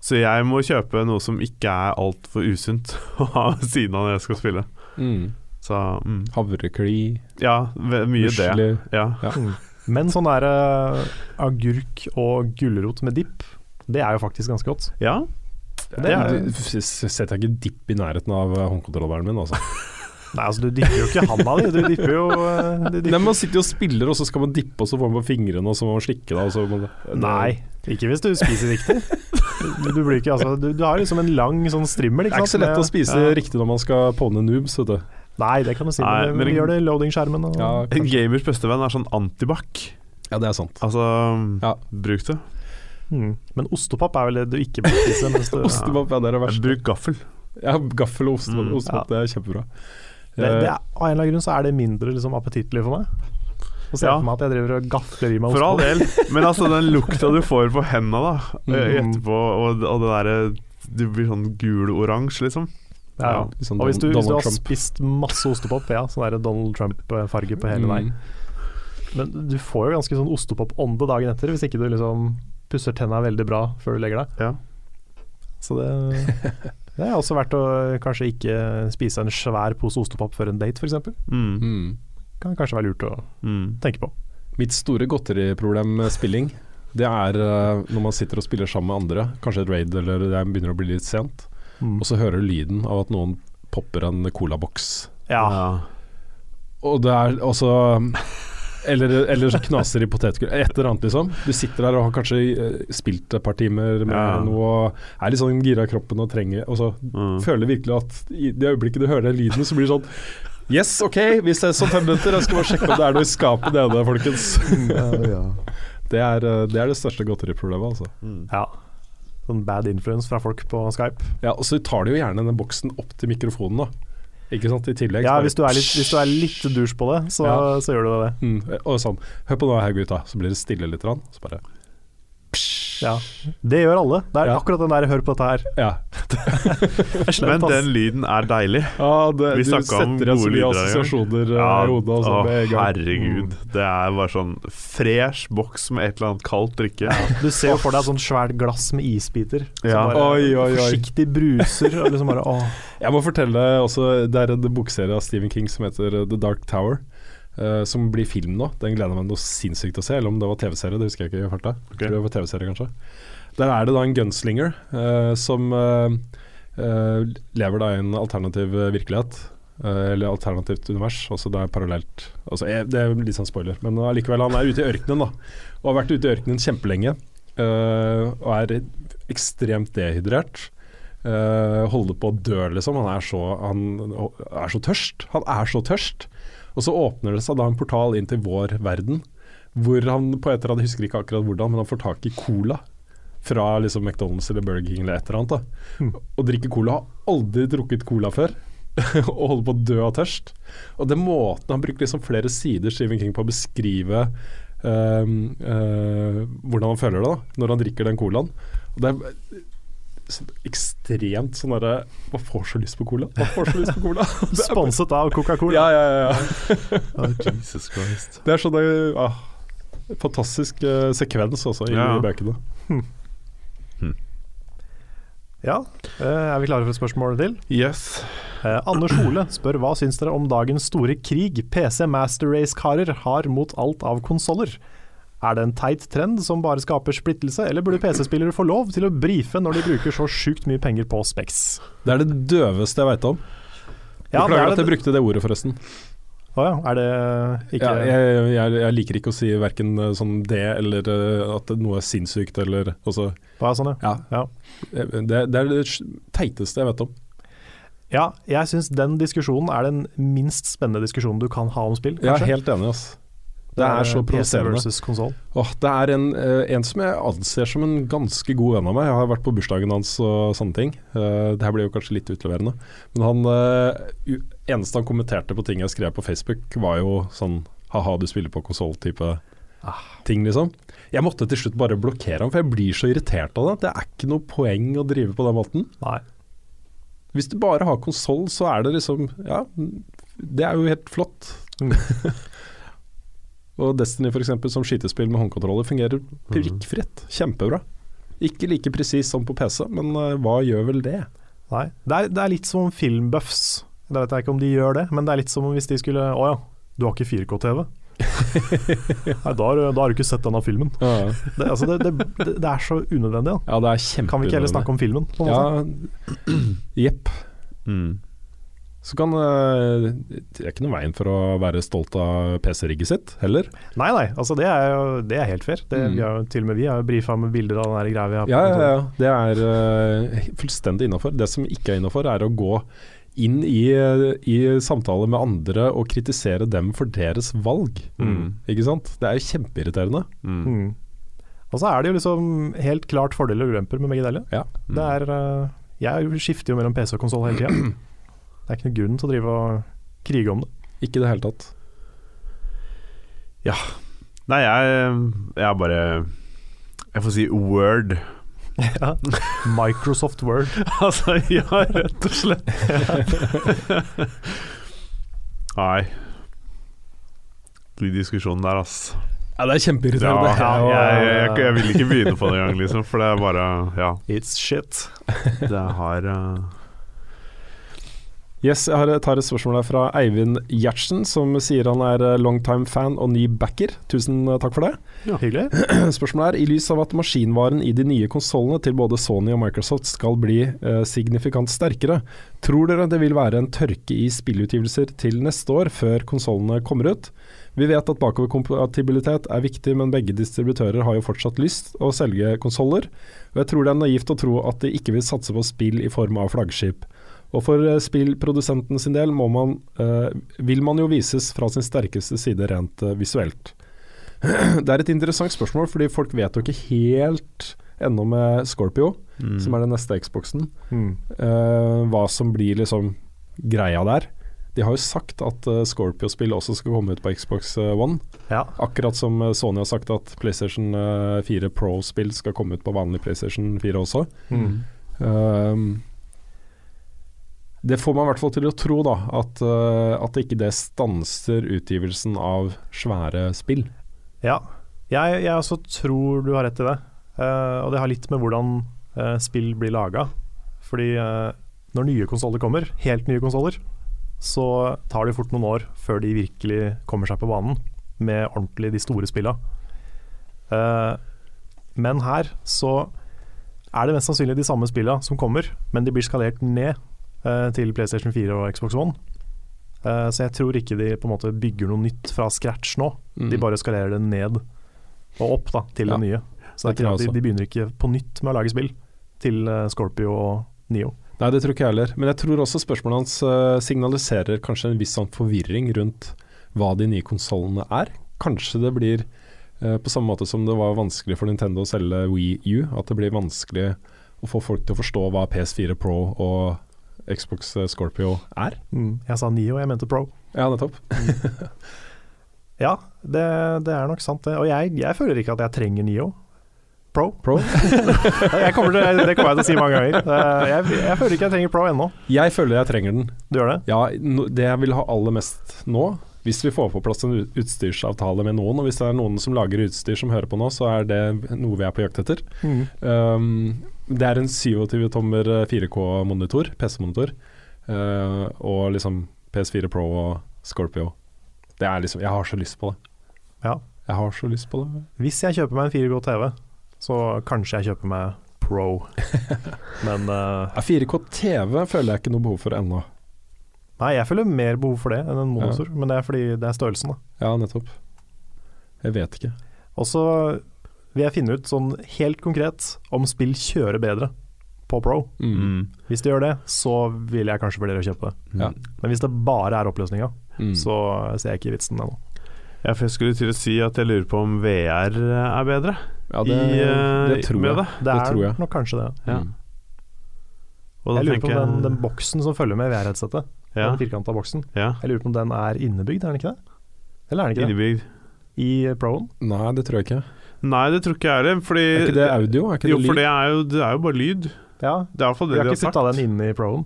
Så jeg må kjøpe noe som ikke er altfor usunt å ha ved siden av når jeg skal spille. Mm. Så mm. Havrekli, ja, mye mye det. Ja. Ja. Mm. Men sånn der uh, agurk og gulrot med dipp, det er jo faktisk ganske godt. ja. Det er, Du setter jeg ikke dipp i nærheten av eh, håndkontrolleren min, altså. nei, altså du dipper jo ikke handa di, du dipper jo du dipper. Nei. Man sitter jo og spiller, og så skal man dippe, og så får man på fingrene, og så må man slikke da, Og så må det, Nei, ikke hvis du spiser riktig. Du, du, blir ikke, altså, du, du har liksom en lang sånn strimmel. Det er ikke så lett å spise Ja. riktig når man skal påne noobs, vet du. Nei, det kan du si, Nei, men, men- vi gjør det i loading-skjermen. Ja, En gamers beste venn er sånn antibac. ja det er sant. Altså, Ja. bruk det. Mm. Men ostepop er vel det du ikke bør spise. Ostepop, ja, det er det verste. Bruk gaffel. Ja, gaffel og ostepop, Mm. ostepop det er kjempebra. det, det Eh, er, av en eller annen grunn så er det mindre liksom, appetittlig for meg. Og ser Ja. for meg at jeg driver og gafler i meg For all del. Men altså, den lukta du får på hendene da eh, Mm. etterpå, og, og det derre Du blir sånn gul-oransje, liksom. Ja, ja. Sånn Og hvis du, hvis du har Trump. spist masse ostepop, ja, sånn der Donald Trump-farge på hele deg. Mm. Men du får jo ganske sånn ostepop-ånde dagen etter, hvis ikke du liksom pusser tenna veldig bra før du legger deg. Ja. Så det, det er også verdt å kanskje ikke spise en svær pose ostepop før en date, f.eks. Mm. Mm. Kan kanskje være lurt å Mm. tenke på. Mitt store godteriproblem med spilling, det er eh, når man sitter og spiller sammen med andre, kanskje et raid eller det begynner å bli litt sent, Mm. og så hører du lyden av at noen popper en colaboks. Ja. Og det er også eller, eller så knaser i potetgull. Et eller annet, liksom. Du sitter der og har kanskje eh, spilt et par timer med Ja. noe og er litt sånn gira i kroppen og trenger Og så Mm. føler virkelig at i det øyeblikket du hører den lyden, så blir det sånn Yes, OK, vi ses om fem minutter. Jeg skal bare sjekke om det er noe i skapet nede, folkens. Det er, eh, det er det største godteriproblemet, altså. Mm. ja. Sånn bad influence fra folk på Skype. Ja, og så tar de jo gjerne den boksen opp til mikrofonen, da. Ikke sant, i tillegg. Ja, hvis du er litt, hvis du er litt dusj på det, så, Ja. så gjør du det. mm, Og sånn Hør på nå her, gutta. Så blir det stille litt. grann, Så bare Ja. Det gjør alle. Det er Ja. akkurat den der 'hør på dette her'. Ja. slemt, Men den lyden er deilig. Ja, det, Vi du snakket om setter igjen så gode mye lyder en gang. assosiasjoner eh, i hodet. Å, sånn med herregud. Det er bare sånn fresh boks med et eller annet kaldt drikke. Du ser jo for deg et sånt svært glass med isbiter. Som Ja. bare Oi, oi, oi. forsiktig bruser. Og liksom bare. Jeg må fortelle også Det er en bokserie av Stephen King som heter uh, The Dark Tower. Uh, som blir film nå. Den gleder jeg meg noe sinnssykt til å se. Eller om det var TV-serie, det husker jeg ikke i farta. Ok. Tror Det var TV-serie kanskje Der er det da en gunslinger eh, som eh, eh, lever da i en alternativ eh, virkelighet. eller alternativt univers. Også det er parallelt altså, Det er litt sånn spoiler, men allikevel. Han er ute i ørkenen, da. Og har vært ute i ørkenen kjempelenge. og er ekstremt dehydrert. eh, holder på å dø, liksom. Han er, så, han er så tørst. Han er så tørst. Og så åpner det seg da en portal inn til vår verden, hvor han på et eller annet, jeg husker ikke akkurat hvordan, men han får tak i cola. Fra liksom McDonald's eller Burger King eller et eller annet. Hmm. Og drikker cola. Har aldri drukket cola før. og holder på å dø av tørst. Og den måten Han bruker liksom flere sider Stephen King på å beskrive uh, uh, hvordan han føler det da når han drikker den colaen. Og det er så ekstremt sånn derre Man får så lyst på cola. Man får så lyst på cola. Sponset av Coca-Cola. ja, ja, ja, ja. Jesus Christ. Det er sånn ah, Fantastisk eh, sekvens også i Ja. bøkene. Ja, eh, Er vi klare for et spørsmål til? Yes. Eh, Anders Hole spør hva syns dere om dagens store krig PC Master Race-karer har mot alt av konsoller? Er det en teit trend som bare skaper splittelse, eller burde PC-spillere få lov til å brife når de bruker så sjukt mye penger på Specs? Det er det døveste jeg veit om. Beklager ja, at jeg brukte det ordet, forresten. Å ja, er det ikke Ja, jeg, jeg, jeg liker ikke å si verken eh, sånn det eller eh, at noe er sinnssykt eller også. Er sånn, ja? Ja. Ja. Det, det er det teiteste jeg vet om. Ja, jeg syns den diskusjonen er den minst spennende diskusjonen du kan ha om spill, Jeg er helt enig, ass. Det er så provoserende. det er en, eh, en som jeg anser som en ganske god venn av meg. Jeg har vært på bursdagen hans og sånne ting. Eh, det her blir jo kanskje litt utleverende. Men han eh, u- eneste han kommenterte på ting jeg skrev på Facebook, var jo sånn ha-ha, du spiller på konsoll-type ting, liksom. Jeg måtte til slutt bare blokkere ham, for jeg blir så irritert av det. Det er ikke noe poeng å drive på den måten. Nei. Hvis du bare har konsoll, så er det liksom Ja, det er jo helt flott. Mm. og Destiny f.eks. som skytespill med håndkontroller fungerer prikkfritt. Kjempebra. Ikke like presis som på PC, men uh, hva gjør vel det? Nei. Det er, det er litt som filmbuffs. Det vet jeg ikke om de gjør det, men det er litt som hvis de skulle Å ja, du har ikke 4K-TV? Nei, da har, du- da har du ikke sett denne filmen. Ja, Det, altså det, det, det, er så unødvendig. Da. ja det er kjempe Kan vi ikke heller snakke om filmen? På en? Ja, jepp. Mm. Så kan eh, Det er ikke noen veien for å være stolt av PC-rigget sitt, heller. Nei, nei, altså det er jo det er helt fair. Det, Mm. vi har, til og med vi har jo brifa med bilder av den greia vi har Ja, ja, ja. Det er uh, fullstendig innafor. Det som ikke er innafor, er å gå inn i, i samtale med andre og kritisere dem for deres valg. Mm. Ikke sant? Det er jo kjempeirriterende. Mm. Mm. Og så er det jo liksom helt klart fordeler og ulemper med begge deler. Ja. Det er, eh, jeg skifter jo mellom PC og konsoll hele tida. Det er ikke noe grunn til å drive og krige om det. Ikke i det hele tatt. Nei, jeg, jeg er bare Jeg får si word. Microsoft Word. altså, ja, rett og slett. Nei. De diskusjonene der, ass. Ja, det er Ja, kjempeirriterende. jeg, jeg, jeg, jeg vil ikke begynne på det engang, liksom. For det er bare Ja. It's shit. Det har uh, Yes, jeg har, tar et spørsmål her fra Eivind Gjertsen, som sier han er eh, longtime fan og ny backer. Tusen eh, takk for det. Ja, Hyggelig. Spørsmålet er, i lys av at maskinvaren i de nye konsollene til både Sony og Microsoft skal bli eh, signifikant sterkere, tror dere det vil være en tørke i spillutgivelser til neste år, før konsollene kommer ut? Vi vet at bakoverkompatibilitet er viktig, men begge distributører har jo fortsatt lyst å selge konsoller, og jeg tror det er naivt å tro at de ikke vil satse på spill i form av flaggskip. Og for eh, spillprodusenten sin del må man, eh, vil man jo vises fra sin sterkeste side rent eh, visuelt. Det er et interessant spørsmål, fordi folk vet jo ikke helt ennå med Scorpio, mm. som er den neste Xboxen, Mm. eh, hva som blir liksom greia der. De har jo sagt at eh, Scorpio-spill også skal komme ut på Xbox eh, One. Ja. Akkurat som Sony har sagt at PlayStation eh, 4 Pro-spill skal komme ut på vanlig PlayStation 4 også. Mm. Um, det får man i hvert fall til å tro, da, at, eh, at ikke det stanser utgivelsen av svære spill. Ja, jeg, jeg også tror du har rett i det. Uh, og det har litt med hvordan uh, spill blir laga. Fordi uh, når nye konsoller kommer, helt nye konsoller, så tar det fort noen år før de virkelig kommer seg på banen med ordentlig de store spilla. Men her så er det mest sannsynlig de samme spilla som kommer, men de blir skalert ned til PlayStation 4 og Xbox One. Eh, så jeg tror ikke de på en måte bygger noe nytt fra scratch nå. Mm. De bare skalerer det ned og opp da, til Ja, det nye. Så det de, de begynner ikke på nytt med å lage spill til eh, Scorpio og Neo. Nei, det tror ikke jeg heller. Men jeg tror også spørsmålet hans eh, signaliserer kanskje en viss sånn forvirring rundt hva de nye konsollene er. Kanskje det blir eh, på samme måte som det var vanskelig for Nintendo å selge Wii U, at det blir vanskelig å få folk til å forstå hva PS4 Pro og Xbox eh, Scorpio er. Jeg sa Nio, jeg mente Pro. Ja, nettopp. Ja, det, det er nok sant det. Og jeg, jeg føler ikke at jeg trenger Nio. Pro. Pro. Kommer til, det kommer jeg til å si mange ganger. Jeg, jeg føler ikke jeg trenger Pro ennå. Jeg føler jeg trenger den. Du gjør det? Ja, det jeg vil ha aller mest nå, hvis vi får på plass en utstyrsavtale med noen, og hvis det er noen som lager utstyr som hører på nå, så er det noe vi er på jakt etter. Um, det er en 27-tommer 4K-monitor, PC-monitor, uh, og liksom PS4 Pro og Scorpio. Det er liksom Jeg har så lyst på det. Ja. Jeg har så lyst på det. Hvis jeg kjøper meg en 4K TV, så kanskje jeg kjøper meg Pro. Men uh, Ja, 4K TV føler jeg ikke noe behov for ennå. nei, jeg føler mer behov for det enn en monitor. Men det er fordi det er størrelsen, da. Ja, nettopp. Jeg vet ikke. Og så vil jeg finne ut sånn helt konkret om spill kjører bedre på Pro. Mm. Mm. Hvis det gjør det, så vil jeg kanskje vurdere å kjøpe det. Ja. Men hvis det bare er oppløsninga, Mm. så ser jeg ikke vitsen ennå. Ja, for jeg skulle til å si at jeg lurer på om VR er bedre Ja, det, i, eh, det tror med jeg. det. Det Det er tror jeg. nok kanskje det. Ja. Mm. Og da Jeg lurer på om den, den boksen som følger med VR-headsetet, ja, den firkanta boksen, ja. jeg lurer på om den er innebygd, er den ikke det? Eller er den ikke det? Innebygd. I Proen? Nei, det tror jeg ikke. Nei, det tror ikke jeg heller. Fordi Er ikke det audio? Er ikke Jo, lyd? for det er jo, det er jo bare lyd. Ja. Det er iallfall Vi det har de har ikke sagt. putta den inn i Proen.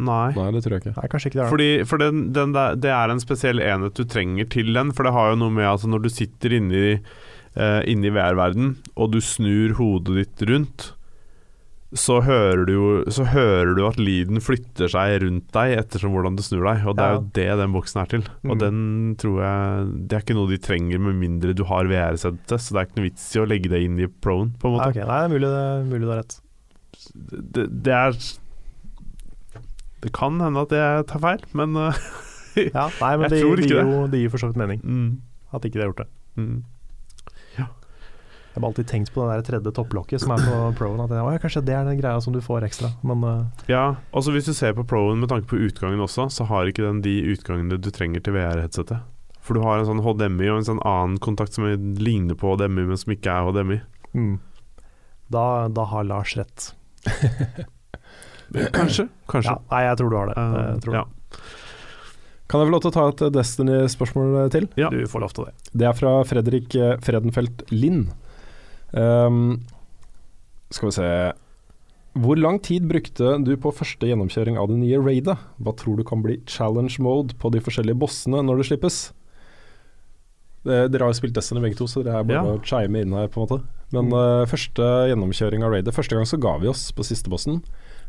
Nei. Nei, det tror jeg ikke. Nei, kanskje ikke det er det. Fordi, for den, den der, det er en spesiell enhet du trenger til den. For det har jo noe med altså når du sitter inni uh, inni VR-verden, og du snur hodet ditt rundt, så hører, du jo, så hører du at lyden flytter seg rundt deg ettersom hvordan du snur deg. Og det er jo det den boksen er til. Og Mm. den tror jeg Det er ikke noe de trenger med mindre du har VR-settet, så det er ikke noe vits i å legge det inn i Proen, på en måte. Okay, Nei, det er mulig, det, mulig du har rett. Det, det er Det kan hende at jeg tar feil, men uh, Ja, nei, men Jeg det, tror ikke det. jo, det gir for så vidt mening mm, at ikke de har gjort det. mm. Jeg har alltid tenkt på det der tredje topplokket som er på Proen. At jeg, kanskje det er den greia som du får ekstra, men uh. Ja, altså hvis du ser på Proen med tanke på utgangen også, så har ikke den de utgangene du trenger til VR-headsetet. For du har en sånn HDMI og en sånn annen kontakt som ligner på HDMI, men som ikke er HDMI. mm. da, da har Lars rett. Kanskje. Kanskje. Ja, nei, jeg tror du har det. Uh, Jeg tror ja. Kan jeg få lov til å ta et Destiny-spørsmål til? Ja. Du får lov til det. Det er fra Fredrik eh, Fredenfeldt Lind. Ehm, skal vi se Hvor lang tid brukte du på første gjennomkjøring av det nye raidet? Hva tror du kan bli challenge mode på de forskjellige bossene når det slippes? Dere har jo spilt Destiny begge to, så dere er bare Ja. å chime inn her, på en måte. Men uh, første gjennomkjøring av raidet Første gang så ga vi oss på siste bossen.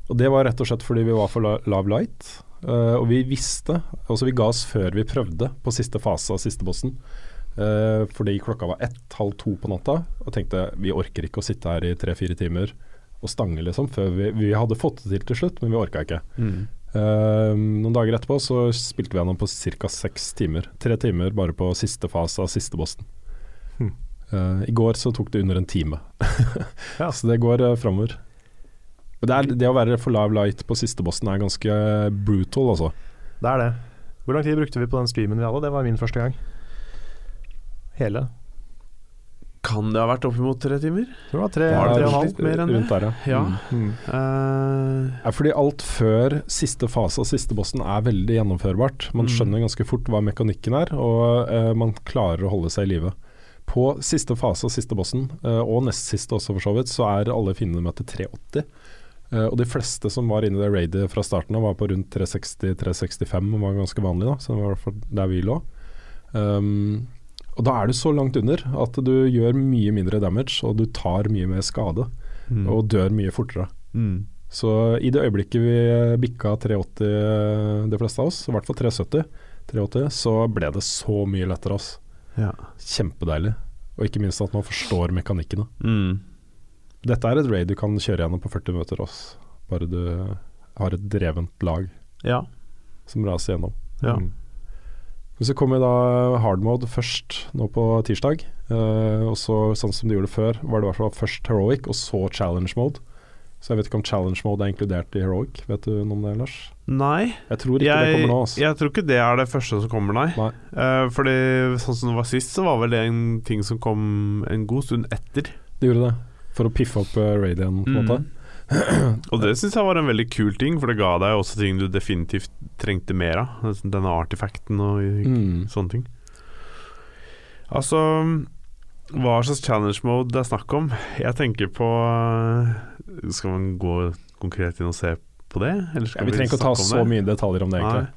Og det var rett og slett fordi vi var for la lav light. Uh, og vi visste Altså vi ga oss før vi prøvde på siste fase av siste bossen. Eh, fordi klokka var ett, halv to på natta, og tenkte vi orker ikke å sitte her i tre-fire timer og stange, liksom. Før vi, vi hadde fått det til til slutt, men vi orka ikke. Mm. Uh, noen dager etterpå så spilte vi gjennom på ca. seks timer. Tre timer bare på siste fase av siste bossen. Mm. Uh, I går så tok det under en time. Ja. Så det går uh, framover. Det, er, det å være for live light på siste bossen er ganske brutal, altså. Det er det. Hvor lang tid brukte vi på den streamen vi hadde? Det var min første gang. Hele. Kan det ha vært oppimot tre timer? Det var tre, Var det tre og en halv. mer enn det? Rundt der, ja. Ja. Mm. Mm. Uh, Ja, fordi alt før siste fase og siste bossen er veldig gjennomførbart. Man Mm. skjønner ganske fort hva mekanikken er, og uh, man klarer å holde seg i live. På siste fase og siste bossen, uh, og nest siste også for så vidt, så er alle fiendene med til 380. Eh, og de fleste som var inne i det raidet fra starten av, var på rundt 360-365, og var ganske vanlig, da, så det var i hvert fall der vi lå. Um, og da er du så langt under at du gjør mye mindre damage, og du tar mye mer skade, mm. og dør mye fortere. mm. Så i det øyeblikket vi bikka 380, eh, de fleste av oss, i hvert fall 370, 380, så ble det så mye lettere. Ass. Ja. Kjempedeilig. Og ikke minst at man forstår mekanikkene. Mm. Dette er et raid du kan kjøre gjennom på 40 møter ass. bare du har et drevent lag ja. som raser gjennom. ja. Mm. Men så kommer da hard mode først nå på tirsdag. Eh, og så, sånn som de gjorde før, var det i hvert fall først heroic, og så challenge mode. Så jeg vet ikke om challenge mode er inkludert i heroic. Vet du noe om det, Lars? Nei, Jeg tror ikke det kommer nå. Altså. jeg tror ikke det er det første som kommer, nei. Nei. Eh, fordi sånn som det var sist, så var vel det en ting som kom en god stund etter. Det gjorde det. For å piffe opp uh, radien, på en måte. Og det syns jeg var en veldig kul ting, for det ga deg også ting du definitivt trengte mer av. Denne artifacten og Mm. sånne ting. Altså Hva slags challenge mode det er snakk om? Jeg tenker på eh, Skal man gå konkret inn og se på det? Eller Ja, vi trenger ikke å ta så mye detaljer om det, egentlig.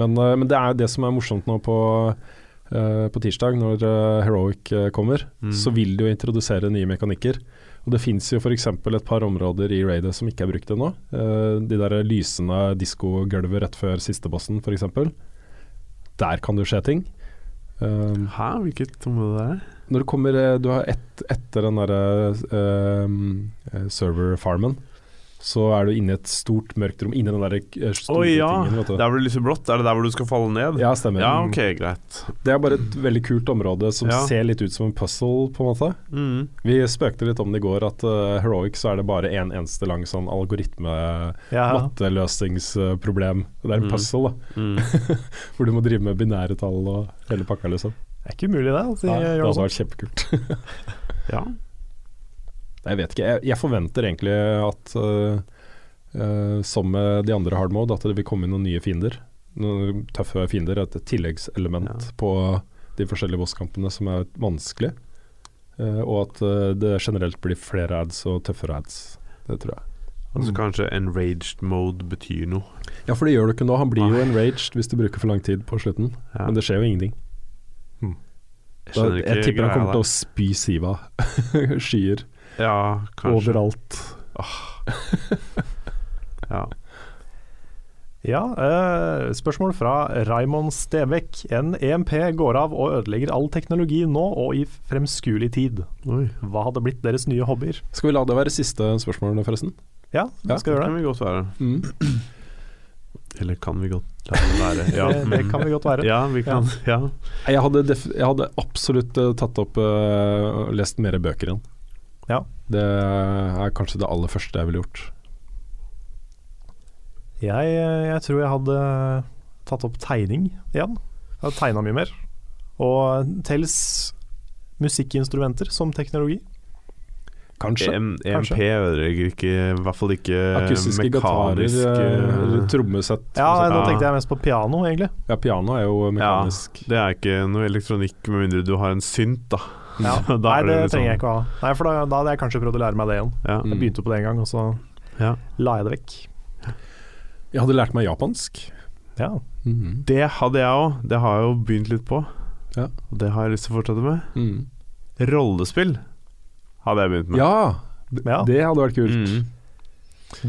Men, uh, men det er det som er morsomt nå på, uh, på tirsdag, når Heroic kommer. Mm. Så vil de jo introdusere nye mekanikker. Og Det fins f.eks. et par områder i raidet som ikke er brukt ennå. Uh, de der lysende diskogulvet rett før siste bossen, f.eks. Der kan det jo skje ting. Um, Hæ, hvilket område det er? når du kommer uh, Du har ett etter den derre uh, server-farmen. Så er du inne i et stort, mørkt rom, inni den der store oh, ja, tingen. Vet du. der hvor det lyser blått? Er det der hvor du skal falle ned? Ja, stemmer. Ja, ok, greit. Det er bare et veldig kult område som Ja. ser litt ut som en puzzle, på en måte. Mm. Vi spøkte litt om det i går, at uh, Heroic så er det bare en eneste lang sånn algoritme Ja. Det er en Mm. puzzle, da, Mm. hvor du må drive med binære tall og hele pakka, liksom. Det er ikke umulig, det. Altså, Ja, det hadde vært kjempekult. Ja. Jeg vet ikke. Jeg, jeg forventer egentlig at uh, som med de andre hard mode, at det vil komme inn noen nye fiender. Noen tøffe fiender. Et tilleggselement Ja. på de forskjellige bosskampene som er vanskelig. Uh, og at uh, det generelt blir flere ads og tøffere ads. Det tror jeg. Altså kanskje enraged mode betyr noe. Ja, for det gjør du ikke nå. Han blir jo enraged hvis du bruker for lang tid på slutten. Ja. Men det skjer jo ingenting. Jeg Da, jeg tipper han kommer til å spy Siva. Skyer Ja, kanskje. overalt. Ja. Ja, eh, spørsmål fra Raymond Stevek. En EMP går av og ødelegger all teknologi nå og i fremskuelig tid. Oi. Hva hadde blitt deres nye hobbyer? Skal vi la det være siste spørsmål, forresten? Ja, Ja, skal vi Det kan vi godt være. Mm. Eller kan vi godt la det være? Ja, Det, det kan vi godt være. ja vi kan. Ja. Jeg hadde, def jeg hadde absolutt eh, tatt opp uh, lest mer bøker igjen. Ja. Det er kanskje det aller første jeg ville gjort. Jeg, jeg tror jeg hadde tatt opp tegning igjen. Jeg hadde tegna mye mer. Og tels musikkinstrumenter som teknologi. Kanskje. EM, Kanskje. EMP ødelegger ikke, i hvert fall ikke Akustiske gitarer, mekanisk eh, eh, eller trommesett. Ja, nå tenkte jeg mest på piano, egentlig. ja, piano er jo mekanisk. Det er ikke noe elektronikk med mindre du har en synt, da. Ja. Nei, det, det liksom- trenger jeg ikke å ha. Nei, for da, da hadde jeg kanskje prøvd å lære meg det igjen. Ja. Jeg begynte på det en gang, og så Ja. la jeg det vekk. Jeg hadde lært meg japansk. Ja. Mm. Det hadde jeg òg. Det har jeg jo begynt litt på. Ja. Og det har jeg lyst til å fortsette med. Mm. Rollespill hadde jeg begynt med. Ja, Ja. det hadde vært kult. Mm.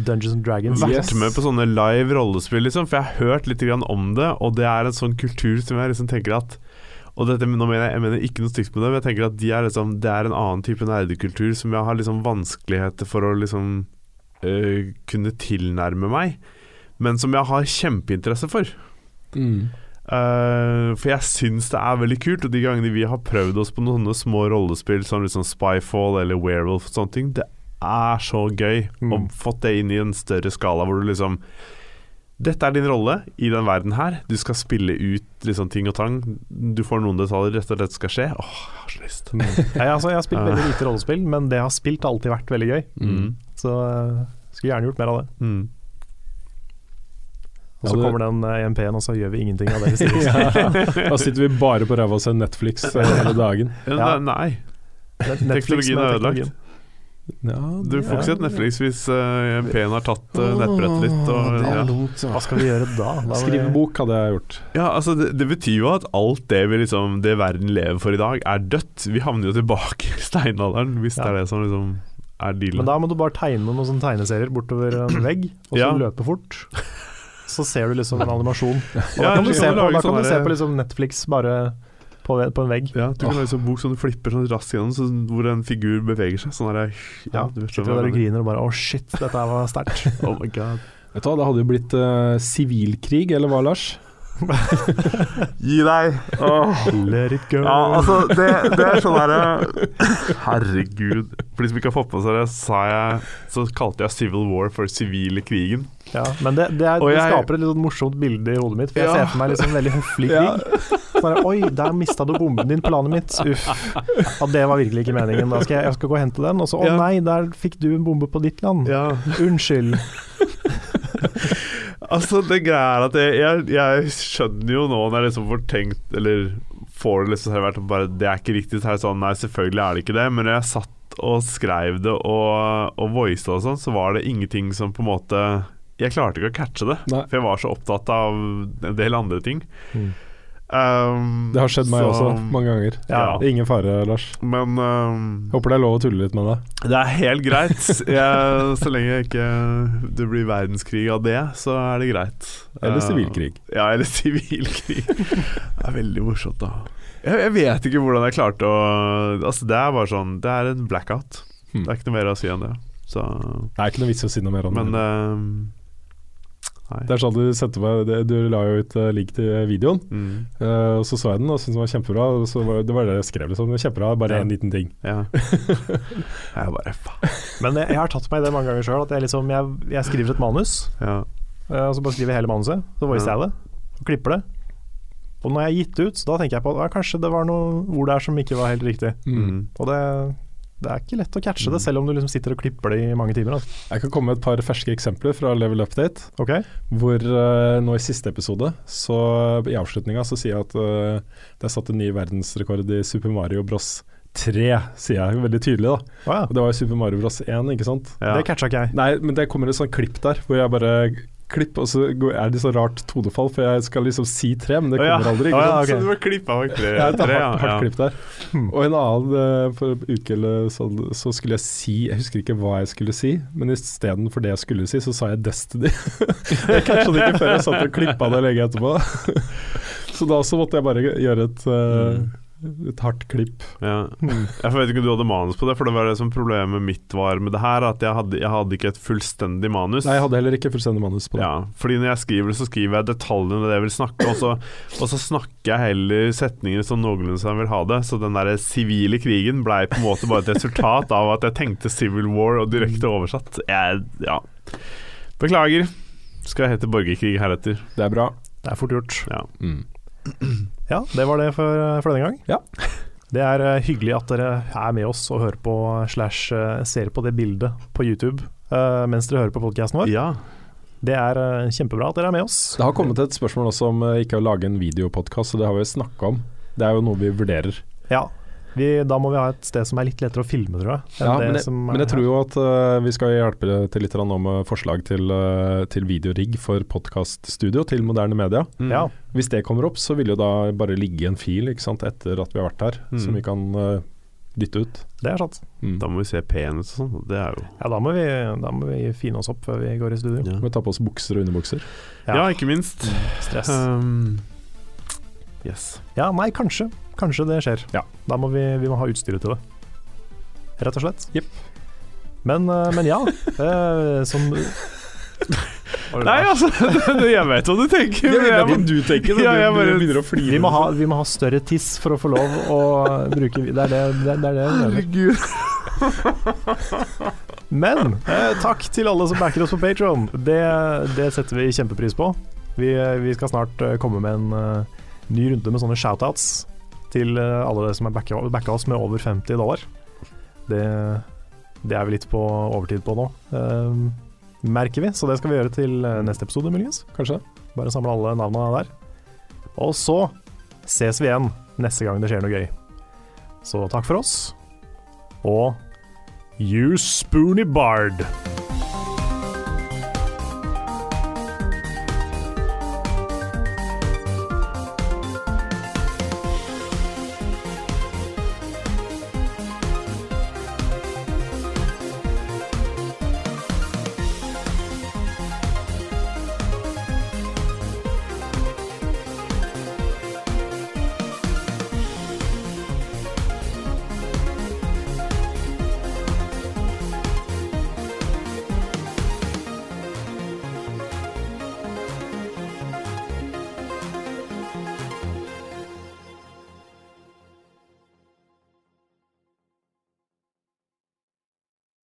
Dungeons and Dragons. Vært Yes. med på sånne live rollespill, liksom. For jeg har hørt litt grann om det, og det er en sånn kultur som jeg liksom tenker at Og dette, nå mener jeg, jeg mener ikke noe stygt med det, men jeg tenker at de er liksom, det er en annen type nerdekultur som jeg har liksom vanskeligheter for å liksom øh, kunne tilnærme meg, men som jeg har kjempeinteresse for. Mm. Uh, for jeg syns det er veldig kult, og de gangene vi har prøvd oss på noen små rollespill som liksom Spyfall eller Werewolf og sånne ting, det er så gøy. Mm. å fått det inn i en større skala hvor du liksom Dette er din rolle i den verden her. Du skal spille ut liksom ting og tang. Du får noen detaljer rett og dette skal skje. Åh, jeg har så lyst. Nei, altså, jeg har spilt veldig lite rollespill, men det jeg har spilt, har alltid vært veldig gøy. Mm. Så uh, skulle gjerne gjort mer av det. Mm. Og så Ja, det- kommer den eh, EMP-en, og så gjør vi ingenting av det. ja. Da sitter vi bare på ræva og ser Netflix eh, hele dagen. Ja, Ja. nei, nei. Netflix Teknologien er ødelagt. Ja, Du får ikke sett Netflix hvis uh, MP-en har tatt uh, nettbrettet ditt. Og, ja. Hva skal vi gjøre da? da Skrive bok hadde jeg gjort. Ja, altså det, det betyr jo at alt det vi liksom Det verden lever for i dag, er dødt. Vi havner jo tilbake i steinalderen, hvis det er det som liksom er dealen. Men da må du bare tegne noen sånne tegneserier bortover en vegg, og så Ja. løpe fort. Så ser du liksom en animasjon. Og da kan du se på, da kan du se på liksom Netflix bare på, på en vegg. ja, du kan lage sånn bok som du flipper sånn raskt gjennom, så, hvor en figur beveger seg. Sånn der, ja, Ja, du vet Sitter der og griner og bare 'å shit, dette var sterkt'. Oh my god. Vet du hva, Det hadde jo blitt sivilkrig, sivilkrig, eller hva, Lars? Gi deg! Let it go. Ja, altså, det, det er sånn herre Herregud. For de som ikke har fått med seg det, sa jeg, så kalte jeg Civil War for sivile krigen. Ja, men det, det, er, det jeg- skaper et litt sånn morsomt bilde i hodet mitt. For jeg Ja. ser for meg liksom veldig høflig krig. Bare, Oi, der mista du bomben din, planet mitt. Uff. Ja, det var virkelig ikke meningen. Da skal jeg, jeg skal gå og hente den. Og så å Ja. nei, der fikk du en bombe på ditt land. Ja, Unnskyld. altså det greia er at jeg, jeg, jeg skjønner jo nå når jeg liksom får tenkt Eller får det liksom vært bare Det er ikke riktig. Så er det sånn, nei, selvfølgelig er det ikke det. Men når jeg satt og skrev det og, og voicet og sånn, så var det ingenting som på en måte Jeg klarte ikke å catche det. Nei. For jeg var så opptatt av en del andre ting. Mm. Um, Det har skjedd meg så- også, mange ganger. Ja. Ingen fare, Lars. Men um, Håper det er lov å tulle litt med deg. det er helt greit. Jeg, så lenge ikke det blir verdenskrig av det, så er det greit. Eller Uh, sivilkrig. Ja, eller sivilkrig. Det er veldig morsomt, da. Jeg, jeg vet ikke hvordan jeg klarte å Altså, det er bare sånn Det er en blackout. Hmm. Det er ikke noe mer å si enn det. Så Det er ikke noe vits å si noe mer om Men det. Nei. Det er sånn Du setter meg det- Du la jo ut eh, link til videoen, Mm, uh, og så så jeg den og syntes den var kjempebra. Så var, det var det jeg skrev. Liksom. Kjempebra, bare Ja. liten ting. ja. Jeg bare faen. Men jeg, jeg har tatt meg det mange ganger sjøl. Jeg, liksom, jeg, jeg skriver et manus, Ja. uh, og så bare skriver jeg hele manuset. Så voicer jeg det, og klipper det. Og når jeg er gitt ut, så da tenker jeg på at kanskje det var noe ord der som ikke var helt riktig. Mm. Og det, det er ikke lett å catche det, selv om du liksom sitter og klipper det i mange timer. Altså. Jeg kan komme med et par ferske eksempler fra Level Update. Okay. Hvor uh, nå i siste episode, så i avslutninga, så sier jeg at uh, det er satt en ny verdensrekord i Super Mario Bros. 3, sier jeg veldig tydelig, da. Ja. Og det var jo Super Mario Bros. 1, ikke sant? Ja. Det catcha ikke jeg. Nei, men det kommer et sånt klipp der, hvor jeg bare Klipp, og så går- er det så rart tonefall, for jeg skal liksom si tre, men det kommer aldri. Ikke sant? Så du må klippe av tre, Ja, et hardt, hardt klipp der. Hmm. Og en annen eh, for uke eller sånn, så skulle jeg si Jeg husker ikke hva jeg skulle si, men istedenfor det jeg skulle si, så sa jeg Destiny. jeg catcha det ikke før jeg satt og klippa det lenge etterpå. så da så måtte jeg bare gjøre et, eh, et hardt klipp. Ja. Hmm. Jeg vet ikke om du hadde manus på det, for det var det som problemet mitt var med det her, at jeg hadde, jeg hadde ikke et fullstendig manus. Nei, jeg hadde heller ikke fullstendig manus på det. Ja, fordi når jeg skriver, det, så skriver jeg detaljene det jeg vil snakke, og så, og så snakker jeg heller setninger som noenlunde som jeg vil ha det. Så den der sivile krigen blei på en måte bare et resultat av at jeg tenkte Civil War og direkte oversatt. Jeg, ja. Beklager. Skal jeg hete borgerkrig heretter. Det er bra. Det er fort gjort. Ja. Mm. Ja, det var det for, for denne gang. Ja. Det er eh, hyggelig at dere er med oss og hører på slash eh, ser på det bildet på YouTube uh, mens dere hører på podkasten vår. ja. Det er eh, kjempebra at dere er med oss. Det har kommet et spørsmål også om eh, ikke å lage en videopodkast, og det har vi snakka om. Det er jo noe vi vurderer. Ja, vi, da må vi ha et sted som er litt lettere å filme, tror jeg. enn Ja, det men, jeg, som er men jeg tror jo at uh, vi skal hjelpe til litt nå med forslag til, uh, til videorigg for podkaststudio til moderne media. Mm. Ja, Hvis det kommer opp, så vil jo da bare ligge en fil ikke sant, etter at vi har vært her, Mm. som vi kan uh, dytte ut. det er sant. Mm. Da må vi se pen ut og sånn. Det er jo Ja, da må, vi, da må vi fine oss opp før vi går i studio. ja. Må vi ta på oss bukser og underbukser. ja, ikke minst. Stress. Um, yes. Ja, nei, kanskje. Kanskje det skjer. Ja. Da må vi, vi må ha utstyret til det. Rett og slett. Yep. Men, eh, men ja, eh, som Nei, altså, jeg vet hva du tenker. Jeg vet hva du tenker, Ja, jeg bare- begynner å flire. vi må, ha, vi må ha større tiss for å få lov å bruke Det er det det, er det. Herregud. Men eh, takk til alle som backer oss på Patron. Det, det setter vi kjempepris på. Vi, vi skal snart eh, komme med en uh, ny runde med sånne shoutouts til eh, alle dere som har backa, oss med over 50 dollar. Det, det er vi litt på overtid på nå, eh, merker vi. Så det skal vi gjøre til eh, neste episode, muligens. Kanskje. Bare samle alle navnene der. Og så ses vi igjen neste gang det skjer noe gøy. Så takk for oss. Og you spoony bard.